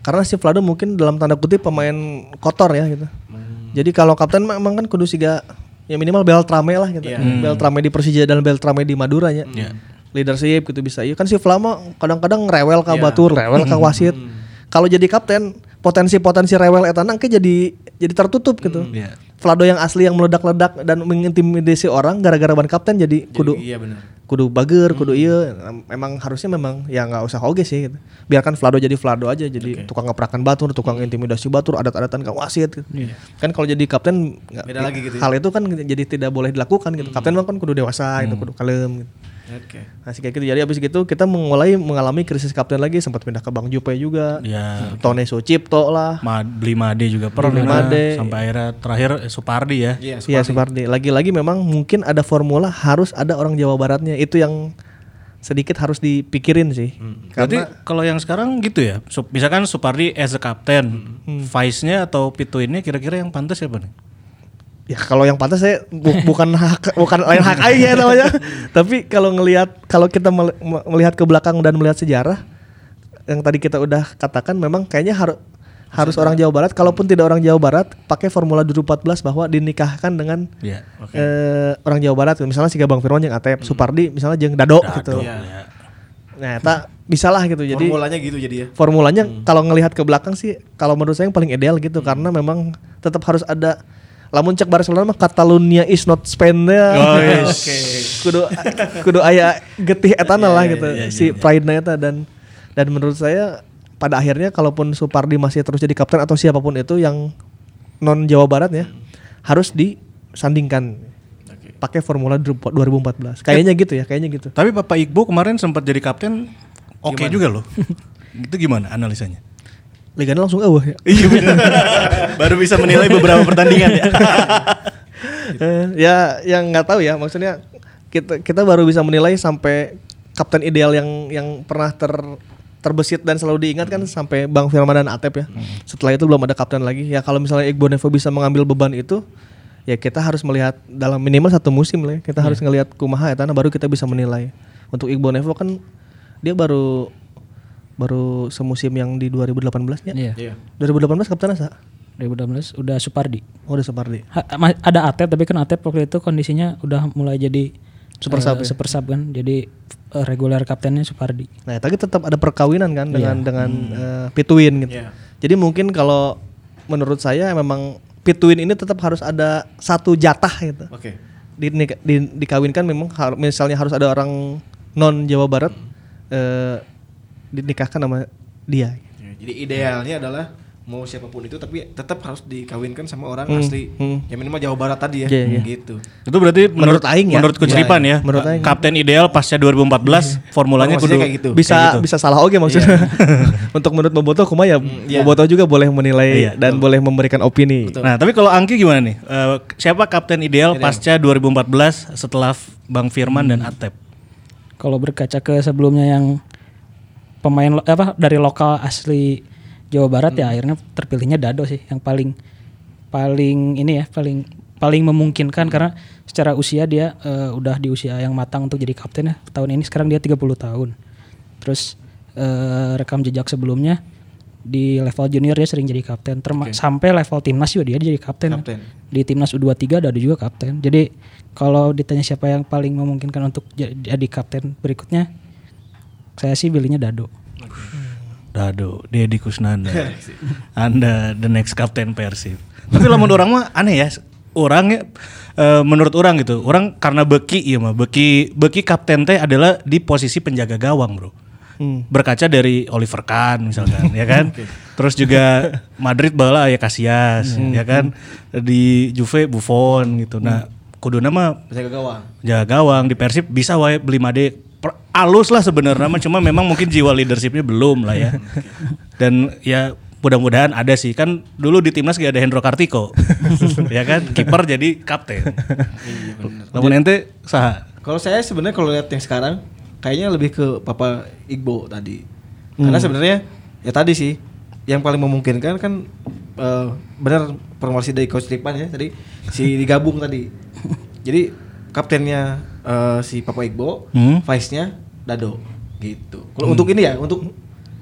[SPEAKER 3] karena si Vlado mungkin dalam tanda kutip pemain kotor ya gitu. Jadi kalau kapten mah emang kan kudu siga ya minimal Beltrame lah gitu. Beltrame di Persija dan Beltrame di Madura nya. Leadership gitu bisa. Iya kan si Vlamo kadang-kadang rewel ka batur, rewel ka wasit. Kalau jadi kapten potensi-potensi rewel eta nang ke jadi jadi tertutup gitu.
[SPEAKER 4] iya.
[SPEAKER 3] Vlado yang asli yang meledak-ledak dan mengintimidasi orang gara-gara ban kapten jadi kudu
[SPEAKER 2] Iya benar.
[SPEAKER 3] kudu bager, kudu iya. Memang harusnya memang ya nggak usah oge sih. Gitu. Biarkan Vlado jadi Vlado aja, jadi tukang ngeprakan batur, tukang intimidasi batur, adat-adatan ke wasit. Gitu. Kan kalau jadi kapten
[SPEAKER 2] Beda lagi gitu ya.
[SPEAKER 3] Hal itu kan jadi tidak boleh dilakukan gitu. Kapten mah kan kudu dewasa, gitu, kudu kalem. Gitu.
[SPEAKER 2] Oke.
[SPEAKER 3] Nah, sih kayak gitu. Jadi abis gitu kita mulai mengalami krisis kapten lagi, sempat pindah ke Bang Jupe juga.
[SPEAKER 4] Ya,
[SPEAKER 3] Tone Sucipto lah.
[SPEAKER 4] Ma- beli Made juga pernah
[SPEAKER 3] Made.
[SPEAKER 4] sampai akhirnya terakhir eh, Supardi ya.
[SPEAKER 2] Iya,
[SPEAKER 3] Iya Supardi. Lagi-lagi memang mungkin ada formula harus ada orang Jawa Baratnya. Itu yang sedikit harus dipikirin sih.
[SPEAKER 4] Berarti
[SPEAKER 3] Karena
[SPEAKER 4] kalau yang sekarang gitu ya. Sup- misalkan Supardi as a captain, vice-nya atau pituinnya kira-kira yang pantas siapa nih?
[SPEAKER 3] Ya kalau yang pantas saya bu- bukan hak bukan lain hak aja namanya. (laughs) Tapi kalau ngelihat kalau kita mel- me- melihat ke belakang dan melihat sejarah yang tadi kita udah katakan memang kayaknya harus harus orang Jawa Barat kalaupun tidak orang Jawa Barat pakai formula 2014 bahwa dinikahkan dengan
[SPEAKER 4] Iya.
[SPEAKER 3] eh, orang Jawa Barat misalnya si Bang Firman yang ATP Supardi misalnya jeung Dado, gitu.
[SPEAKER 4] Iya.
[SPEAKER 3] Nah, tak bisa lah gitu. Jadi
[SPEAKER 2] Formulanya gitu jadi ya.
[SPEAKER 3] formulanya kalau ngelihat ke belakang sih kalau menurut saya yang paling ideal gitu karena memang tetap harus ada lamun cek Barcelona mah Catalunya is not Spain ya. (laughs)
[SPEAKER 2] Oke.
[SPEAKER 3] kudu kudu aya getih etana lah gitu si pride-nya eta. Dan dan menurut saya pada akhirnya kalaupun Supardi masih terus jadi kapten atau siapa pun itu yang non Jawa Barat ya harus disandingkan. Pakai formula 2014 kayaknya gitu ya kayaknya gitu.
[SPEAKER 4] Tapi Bapak Iqbo kemarin sempat jadi kapten oke juga loh. (laughs) itu gimana analisanya?
[SPEAKER 3] Liganya langsung eueuh ya
[SPEAKER 4] Iya benar. (laughs) Baru bisa menilai beberapa pertandingan ya. (laughs)
[SPEAKER 3] Eh, ya yang nggak tahu ya maksudnya kita kita baru bisa menilai sampai kapten ideal yang yang pernah ter terbesit dan selalu diingat kan sampai Bang Firman dan Atep ya. Setelah itu belum ada kapten lagi. Ya kalau misalnya Iqbal Nevo bisa mengambil beban itu ya kita harus melihat dalam minimal satu musim lah. ya. Kita harus ngelihat kumaha ya baru kita bisa menilai. Untuk Iqbal Nevo kan dia baru baru semusim yang di 2018 ya.
[SPEAKER 5] Iya.
[SPEAKER 2] Iya.
[SPEAKER 3] 2018 kapten asa?
[SPEAKER 5] 2018 udah Supardi.
[SPEAKER 3] Oh udah Supardi.
[SPEAKER 5] Ha- ada Atep tapi kan Atep waktu itu kondisinya udah mulai jadi
[SPEAKER 3] Super sub ya?
[SPEAKER 5] super sub kan. Jadi eh, reguler kaptennya Supardi.
[SPEAKER 3] Nah, tapi tetap ada perkawinan kan dengan
[SPEAKER 5] Iya.
[SPEAKER 3] dengan eh, Pituin gitu.
[SPEAKER 2] Iya.
[SPEAKER 3] Jadi mungkin kalau menurut saya memang Pituin ini tetap harus ada satu jatah gitu.
[SPEAKER 2] Oke.
[SPEAKER 3] Di, di, dikawinkan memang har- misalnya harus ada orang non Jawa Barat eh, dinikahkan sama dia.
[SPEAKER 2] Ya, Jadi idealnya adalah mau siapa pun itu tapi tetap harus dikawinkan sama orang
[SPEAKER 3] Hmm,
[SPEAKER 2] asli.
[SPEAKER 3] hmm.
[SPEAKER 2] Ya minimal Jawa Barat tadi ya.
[SPEAKER 3] Iya, iya.
[SPEAKER 2] Gitu.
[SPEAKER 4] Itu berarti menurut
[SPEAKER 3] Menurut Aing ya.
[SPEAKER 4] Menurut Coach
[SPEAKER 3] Iya,
[SPEAKER 4] Ripan ya.
[SPEAKER 3] menurut Aing.
[SPEAKER 4] Kapten ideal pasca 2014 formulanya
[SPEAKER 2] Formasinya
[SPEAKER 4] kudu
[SPEAKER 2] kayak gitu.
[SPEAKER 3] Bisa bisa salah oke maksudnya. (laughs) Untuk menurut Boboto kuma ya
[SPEAKER 2] iya.
[SPEAKER 3] Boboto juga boleh menilai
[SPEAKER 4] Iya,
[SPEAKER 3] dan boleh memberikan opini.
[SPEAKER 4] Nah, tapi kalau Angki gimana nih? Eh, siapa kapten ideal pasca 2014 setelah Bang Firman dan Atep?
[SPEAKER 5] Kalau berkaca ke sebelumnya yang pemain lo- apa dari lokal asli Jawa Barat ya akhirnya terpilihnya Dado sih yang paling paling ini ya paling paling memungkinkan karena secara usia dia eh, udah di usia yang matang untuk jadi kapten ya. Tahun ini sekarang dia 30 tahun. Terus eh, rekam jejak sebelumnya di level junior dia sering jadi kapten. Terma- sampai level timnas juga dia jadi kapten,
[SPEAKER 2] Kapten.
[SPEAKER 5] di timnas U23 Dado juga kapten. Jadi kalau ditanya siapa yang paling memungkinkan untuk ja- jadi kapten berikutnya saya sih pilihnya Dado
[SPEAKER 4] Dado, Deddy Kusnanda. (laughs) Anda the next captain Persib. Tapi lamun (laughs) orang mah aneh ya. Orangnya eh, menurut orang gitu. Orang karena beki iya mah beki beki kapten teh adalah di posisi penjaga gawang, Bro. Berkaca dari Oliver Kahn misalkan, ya kan? (laughs) Terus juga Madrid bala ya Casillas, ya kan? Di Juve Buffon gitu. Nah, kuduna mah
[SPEAKER 2] Bisa ke gawang.
[SPEAKER 4] jaga gawang di Persib bisa wae beli Made alus lah sebenarnya cuma memang mungkin jiwa leadershipnya belum lah ya. (laughs) Dan ya mudah-mudahan ada sih. Kan dulu di timnas gak ada Hendro Kartiko. (laughs) Ya kan? Kiper jadi kapten. Namun ente sah
[SPEAKER 2] Kalau saya sebenarnya kalau lihat yang sekarang kayaknya lebih ke Papa Igbo tadi. Karena sebenarnya ya tadi sih yang paling memungkinkan kan eh, benar promosi dari coach Ripan ya tadi si digabung tadi. (laughs) Jadi kaptennya eh, si Papa Igbo,
[SPEAKER 4] Hmm.
[SPEAKER 2] vice-nya Dado gitu. Kalau untuk ini ya untuk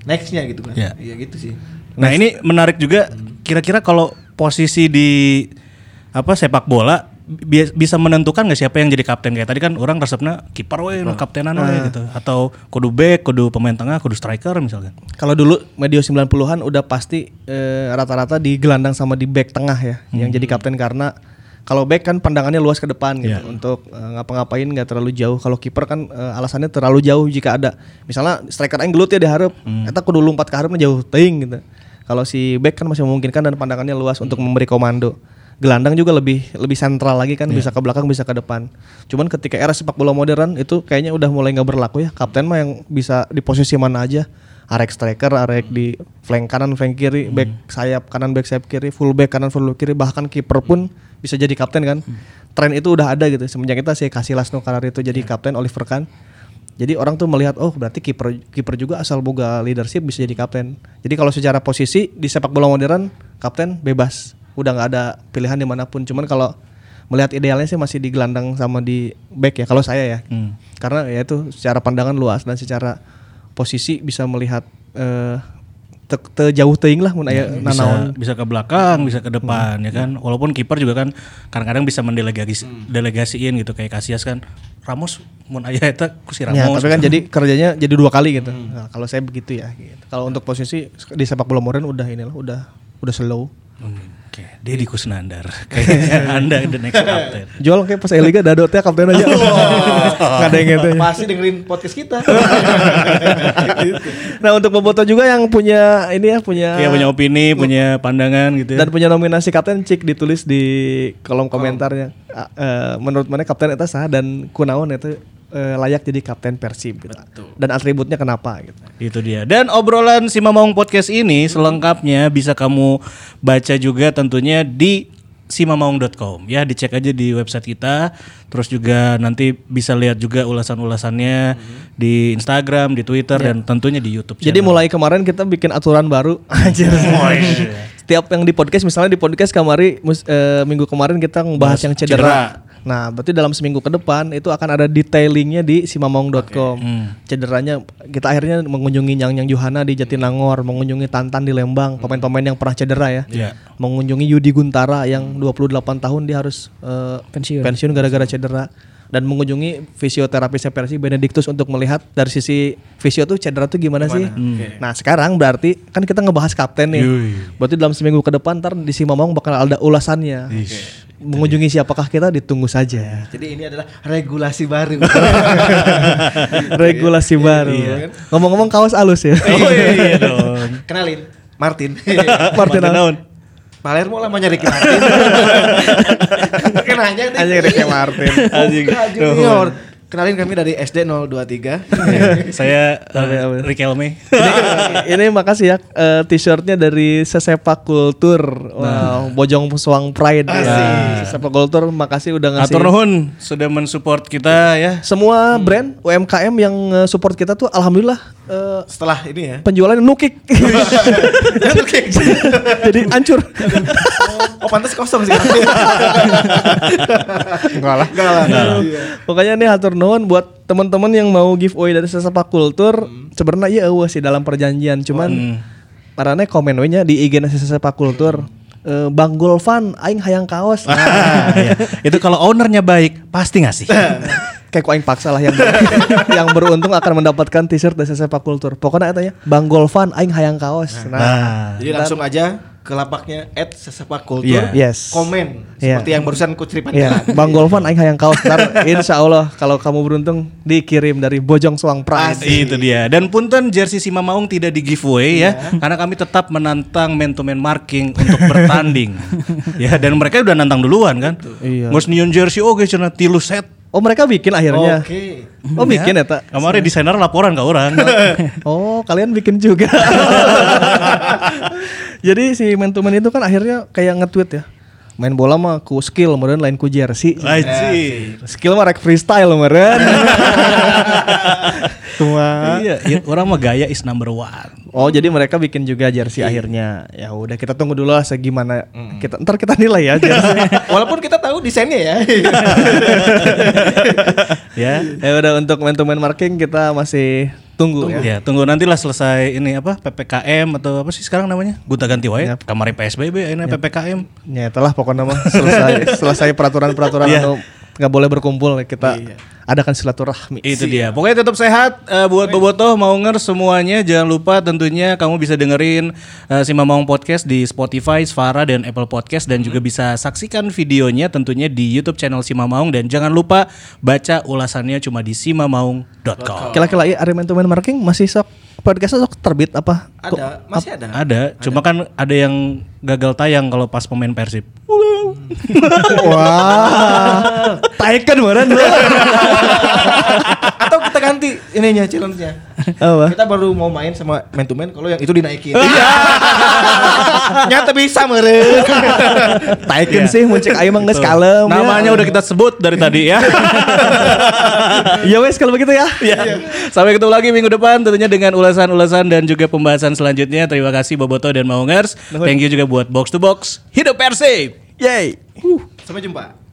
[SPEAKER 2] nextnya gitu kan.
[SPEAKER 4] Ya.
[SPEAKER 2] Iya gitu sih.
[SPEAKER 4] nah ini menarik juga kira-kira kalau posisi di apa sepak bola bi- bisa menentukan nggak siapa yang jadi kapten kayak tadi kan orang resepnya kiper we nu kaptenan we gitu atau kudu back kudu pemain tengah kudu striker misalkan
[SPEAKER 3] Kalau dulu medio 90-an udah pasti eh, rata-rata digelandang sama di back tengah ya yang jadi kapten karena kalau back kan pandangannya luas ke depan gitu untuk eh, ngapa-ngapain nggak terlalu jauh. Kalau kiper kan eh, alasannya terlalu jauh jika ada. Misalnya striker aing gelut ya diharap, eta kudu lompat ke hareup jauh teuing gitu. Kalau si back kan masih memungkinkan dan pandangannya luas untuk memberi komando. Gelandang juga lebih lebih sentral lagi kan bisa ke belakang bisa ke depan. Cuman ketika era sepak bola modern itu kayaknya udah mulai nggak berlaku ya. Kapten mah yang bisa di posisi mana aja. Arek striker, arek di flank kanan, flank kiri, back sayap kanan, back sayap kiri, full back kanan, full back kiri, bahkan kiper pun bisa jadi kapten kan. Tren itu udah ada gitu. Semenjak kita si Casillas no karar itu jadi kapten Oliver Kahn. Jadi orang tuh melihat oh berarti kiper kiper juga asal boga leadership bisa jadi kapten. Jadi kalau secara posisi di sepak bola modern kapten bebas, udah nggak ada pilihan di mana pun. Cuman kalau melihat idealnya sih masih di gelandang sama di back ya kalau saya ya. Karena ya itu secara pandangan luas dan secara posisi bisa melihat eh te, te jauh teuing lah mun aya
[SPEAKER 4] bisa
[SPEAKER 3] nanaon.
[SPEAKER 4] bisa ke belakang bisa ke depan ya kan walaupun kiper juga kan kadang-kadang bisa mendelegasi delegasiin gitu kayak Casillas kan Ramos mun aya eta ku si
[SPEAKER 3] Ya,
[SPEAKER 4] Ramos
[SPEAKER 3] tapi kan jadi kerjanya jadi dua kali gitu. Nah, kalau saya begitu ya. Gitu. Kalau untuk posisi di sepak bola modern udah inilah udah udah slow.
[SPEAKER 4] Hmm, Oke, Deddy Kusnandar. (laughs) Kayaknya Anda the next captain. (laughs)
[SPEAKER 3] Jual kayak pas Eliga dado teh kapten aja. (laughs) Nggak ada yang gitu.
[SPEAKER 2] Pasti dengerin podcast kita.
[SPEAKER 3] Nah untuk Boboto juga yang punya ini ya punya
[SPEAKER 4] Iya punya opini, punya pandangan gitu ya.
[SPEAKER 3] dan punya nominasi kapten cik ditulis di kolom komentarnya. Ah, eh, menurut mana kapten itu sah dan kunaon itu eh, layak jadi kapten Persib gitu. Dan atributnya kenapa gitu.
[SPEAKER 4] Itu dia. Dan obrolan si Mamong Podcast ini selengkapnya bisa kamu baca juga tentunya di simamaung.com ya dicek aja di website kita terus juga nanti bisa lihat juga ulasan-ulasannya di Instagram di Twitter dan tentunya di YouTube
[SPEAKER 3] Jadi
[SPEAKER 4] channel.
[SPEAKER 3] mulai kemarin kita bikin aturan baru (laughs) anjir. Setiap yang di podcast misalnya di podcast kamari mus- eh, minggu kemarin kita ngebahas yang cedera.
[SPEAKER 4] cedera.
[SPEAKER 3] Nah, berarti dalam seminggu ke depan itu akan ada detailingnya di simamong.com. Cederanya kita akhirnya mengunjungi Yang Yang Johana di Jatinangor, mengunjungi Tantan di Lembang, pemain-pemain yang pernah cedera ya.
[SPEAKER 4] Iya.
[SPEAKER 3] Mengunjungi Yudi Guntara yang 28 tahun dia harus
[SPEAKER 5] Pensiun.
[SPEAKER 3] pensiun gara-gara cedera dan mengunjungi fisioterapisnya Persi Benedictus untuk melihat dari sisi fisio tuh cedera tuh gimana, sih. Nah sekarang berarti kan kita ngebahas kapten nih. Berarti dalam seminggu ke depan ntar di Simamong bakal ada ulasannya. Mengunjungi siapakah kita ditunggu saja.
[SPEAKER 2] Jadi ini adalah regulasi baru. (laughs)
[SPEAKER 3] Regulasi baru. Ngomong-ngomong kaos alus ya.
[SPEAKER 4] Oh iya, iya dong. (laughs)
[SPEAKER 2] Kenalin, Martin.
[SPEAKER 3] Martin Naon.
[SPEAKER 2] Palermo lah mau nyari Martin. (laughs) Kenanya nih.
[SPEAKER 3] Anjing Ricky Martin. (laughs)
[SPEAKER 4] Anjing.
[SPEAKER 2] Junior. Kenalin kami dari SD 023. (laughs)
[SPEAKER 4] Saya uh, Riquelme. (laughs)
[SPEAKER 3] ini, ini makasih ya eh, t-shirtnya dari Sesepak Kultur. Wow, Bojong Suang Pride. Ya. Sesepak Kultur makasih udah ngasih.
[SPEAKER 4] Atur nuhun sudah mensupport kita ya.
[SPEAKER 3] Semua brand UMKM yang eh, support kita tuh alhamdulillah eh,
[SPEAKER 2] Setelah ini ya.
[SPEAKER 3] penjualannya (laughs) nukik. Jadi hancur.
[SPEAKER 2] Oh pantas kosong sih.
[SPEAKER 3] Enggak lah.
[SPEAKER 2] Enggak lah. Iya.
[SPEAKER 3] Pokoknya nih hatur nuhun buat teman-teman yang mau giveaway dari Sesepak Kultur, sebenarnya iya eueuh sih dalam perjanjian, cuman marane komen we nya di IG na Sesepak Kultur. eh, Bang Golfan aing hayang kaos.
[SPEAKER 4] Ah, iya. Itu kalau ownernya baik pasti ngasih. (laughs)
[SPEAKER 3] Kayak aing paksa lah yang (laughs) yang beruntung akan mendapatkan t-shirt dari Sesepak Kultur. Pokoknya eta ya, Bang Golfan aing hayang kaos. Nah,
[SPEAKER 2] Jadi langsung aja ke lapaknya at sesepak kultur.
[SPEAKER 4] Iya.
[SPEAKER 3] Yes.
[SPEAKER 2] Komen
[SPEAKER 3] Iya.
[SPEAKER 2] seperti yang barusan ku ceripan
[SPEAKER 3] Iya, Bang Golfan aing hayang kaos. Ntar (laughs) insya Allah kalau kamu beruntung dikirim dari Bojong Suang Pride.
[SPEAKER 4] Itu dia. Dan punten jersey Sima Maung tidak di giveaway ya, karena kami tetap menantang man to man marking untuk bertanding. (laughs) ya, dan mereka udah nantang duluan kan.
[SPEAKER 3] Iya.
[SPEAKER 4] Mus neon jersey oke cenah tilu set.
[SPEAKER 3] Oh mereka bikin akhirnya.
[SPEAKER 2] Oke.
[SPEAKER 3] Oh bikin ya tak?
[SPEAKER 4] Kemarin desainer laporan ke orang. (laughs)
[SPEAKER 3] Oh kalian bikin juga. (laughs) Jadi si man to man itu kan akhirnya kayak nge-tweet ya. Main bola mah ku skill, kemudian lain ku jersey.
[SPEAKER 4] Aji.
[SPEAKER 3] Skill mah rek freestyle meren. (laughs) Cuma
[SPEAKER 4] Iya, iya, orang mah gaya is number one.
[SPEAKER 3] Oh jadi mereka bikin juga jersey akhirnya. Ya udah kita tunggu dulu lah segimana kita ntar kita nilai ya jersey. (laughs)
[SPEAKER 2] Walaupun kita tahu desainnya ya. (laughs)
[SPEAKER 4] ya.
[SPEAKER 3] ya udah untuk man to man marking kita masih Tunggu, ya.
[SPEAKER 4] Ya, tunggu nantilah selesai ini apa PPKM atau apa sih sekarang namanya? Gonta ganti wae.
[SPEAKER 3] Yap.
[SPEAKER 4] Kamari PSBB ini PPKM.
[SPEAKER 3] Ya itulah pokoknya mah selesai (laughs) selesai peraturan-peraturan
[SPEAKER 4] Iya.
[SPEAKER 3] anu nggak boleh berkumpul kita adakan silaturahmi.
[SPEAKER 4] Itu dia. Pokoknya tetap sehat eh, buat Bobotoh, Maungers semuanya. Jangan lupa tentunya kamu bisa dengerin eh, si Mamaung Podcast di Spotify, Svara dan Apple Podcast dan juga bisa saksikan videonya tentunya di YouTube channel si Mamaung dan jangan lupa baca ulasannya cuma di simamaung.com.
[SPEAKER 3] Kira-kira iya Arimen Tumen Marking masih sok podcast sok terbit apa?
[SPEAKER 2] Ada, masih ada.
[SPEAKER 4] Ada, cuma kan ada yang gagal tayang kalau pas pemain Persib.
[SPEAKER 3] Wah. (laughs) Taikan meren. (laughs)
[SPEAKER 2] Kita ganti ininya challenge-nya.
[SPEAKER 3] Apa?
[SPEAKER 2] Kita baru mau main sama man to man kalau yang itu dinaikin. Iya. (laughs) Nyata bisa meren. (laughs)
[SPEAKER 3] Taikan
[SPEAKER 4] Iya.
[SPEAKER 3] sih muncik ayo mah geus kalem.
[SPEAKER 4] Namanya udah kita sebut dari tadi ya. (laughs)
[SPEAKER 3] Ya wes kalau begitu ya.
[SPEAKER 4] Ya. Sampai ketemu lagi minggu depan tentunya dengan ulasan-ulasan dan juga pembahasan selanjutnya. Terima kasih Boboto dan Maungers. Thank you juga buat Box to Box. Hidup Persib.
[SPEAKER 3] Yay.
[SPEAKER 2] Sampai jumpa.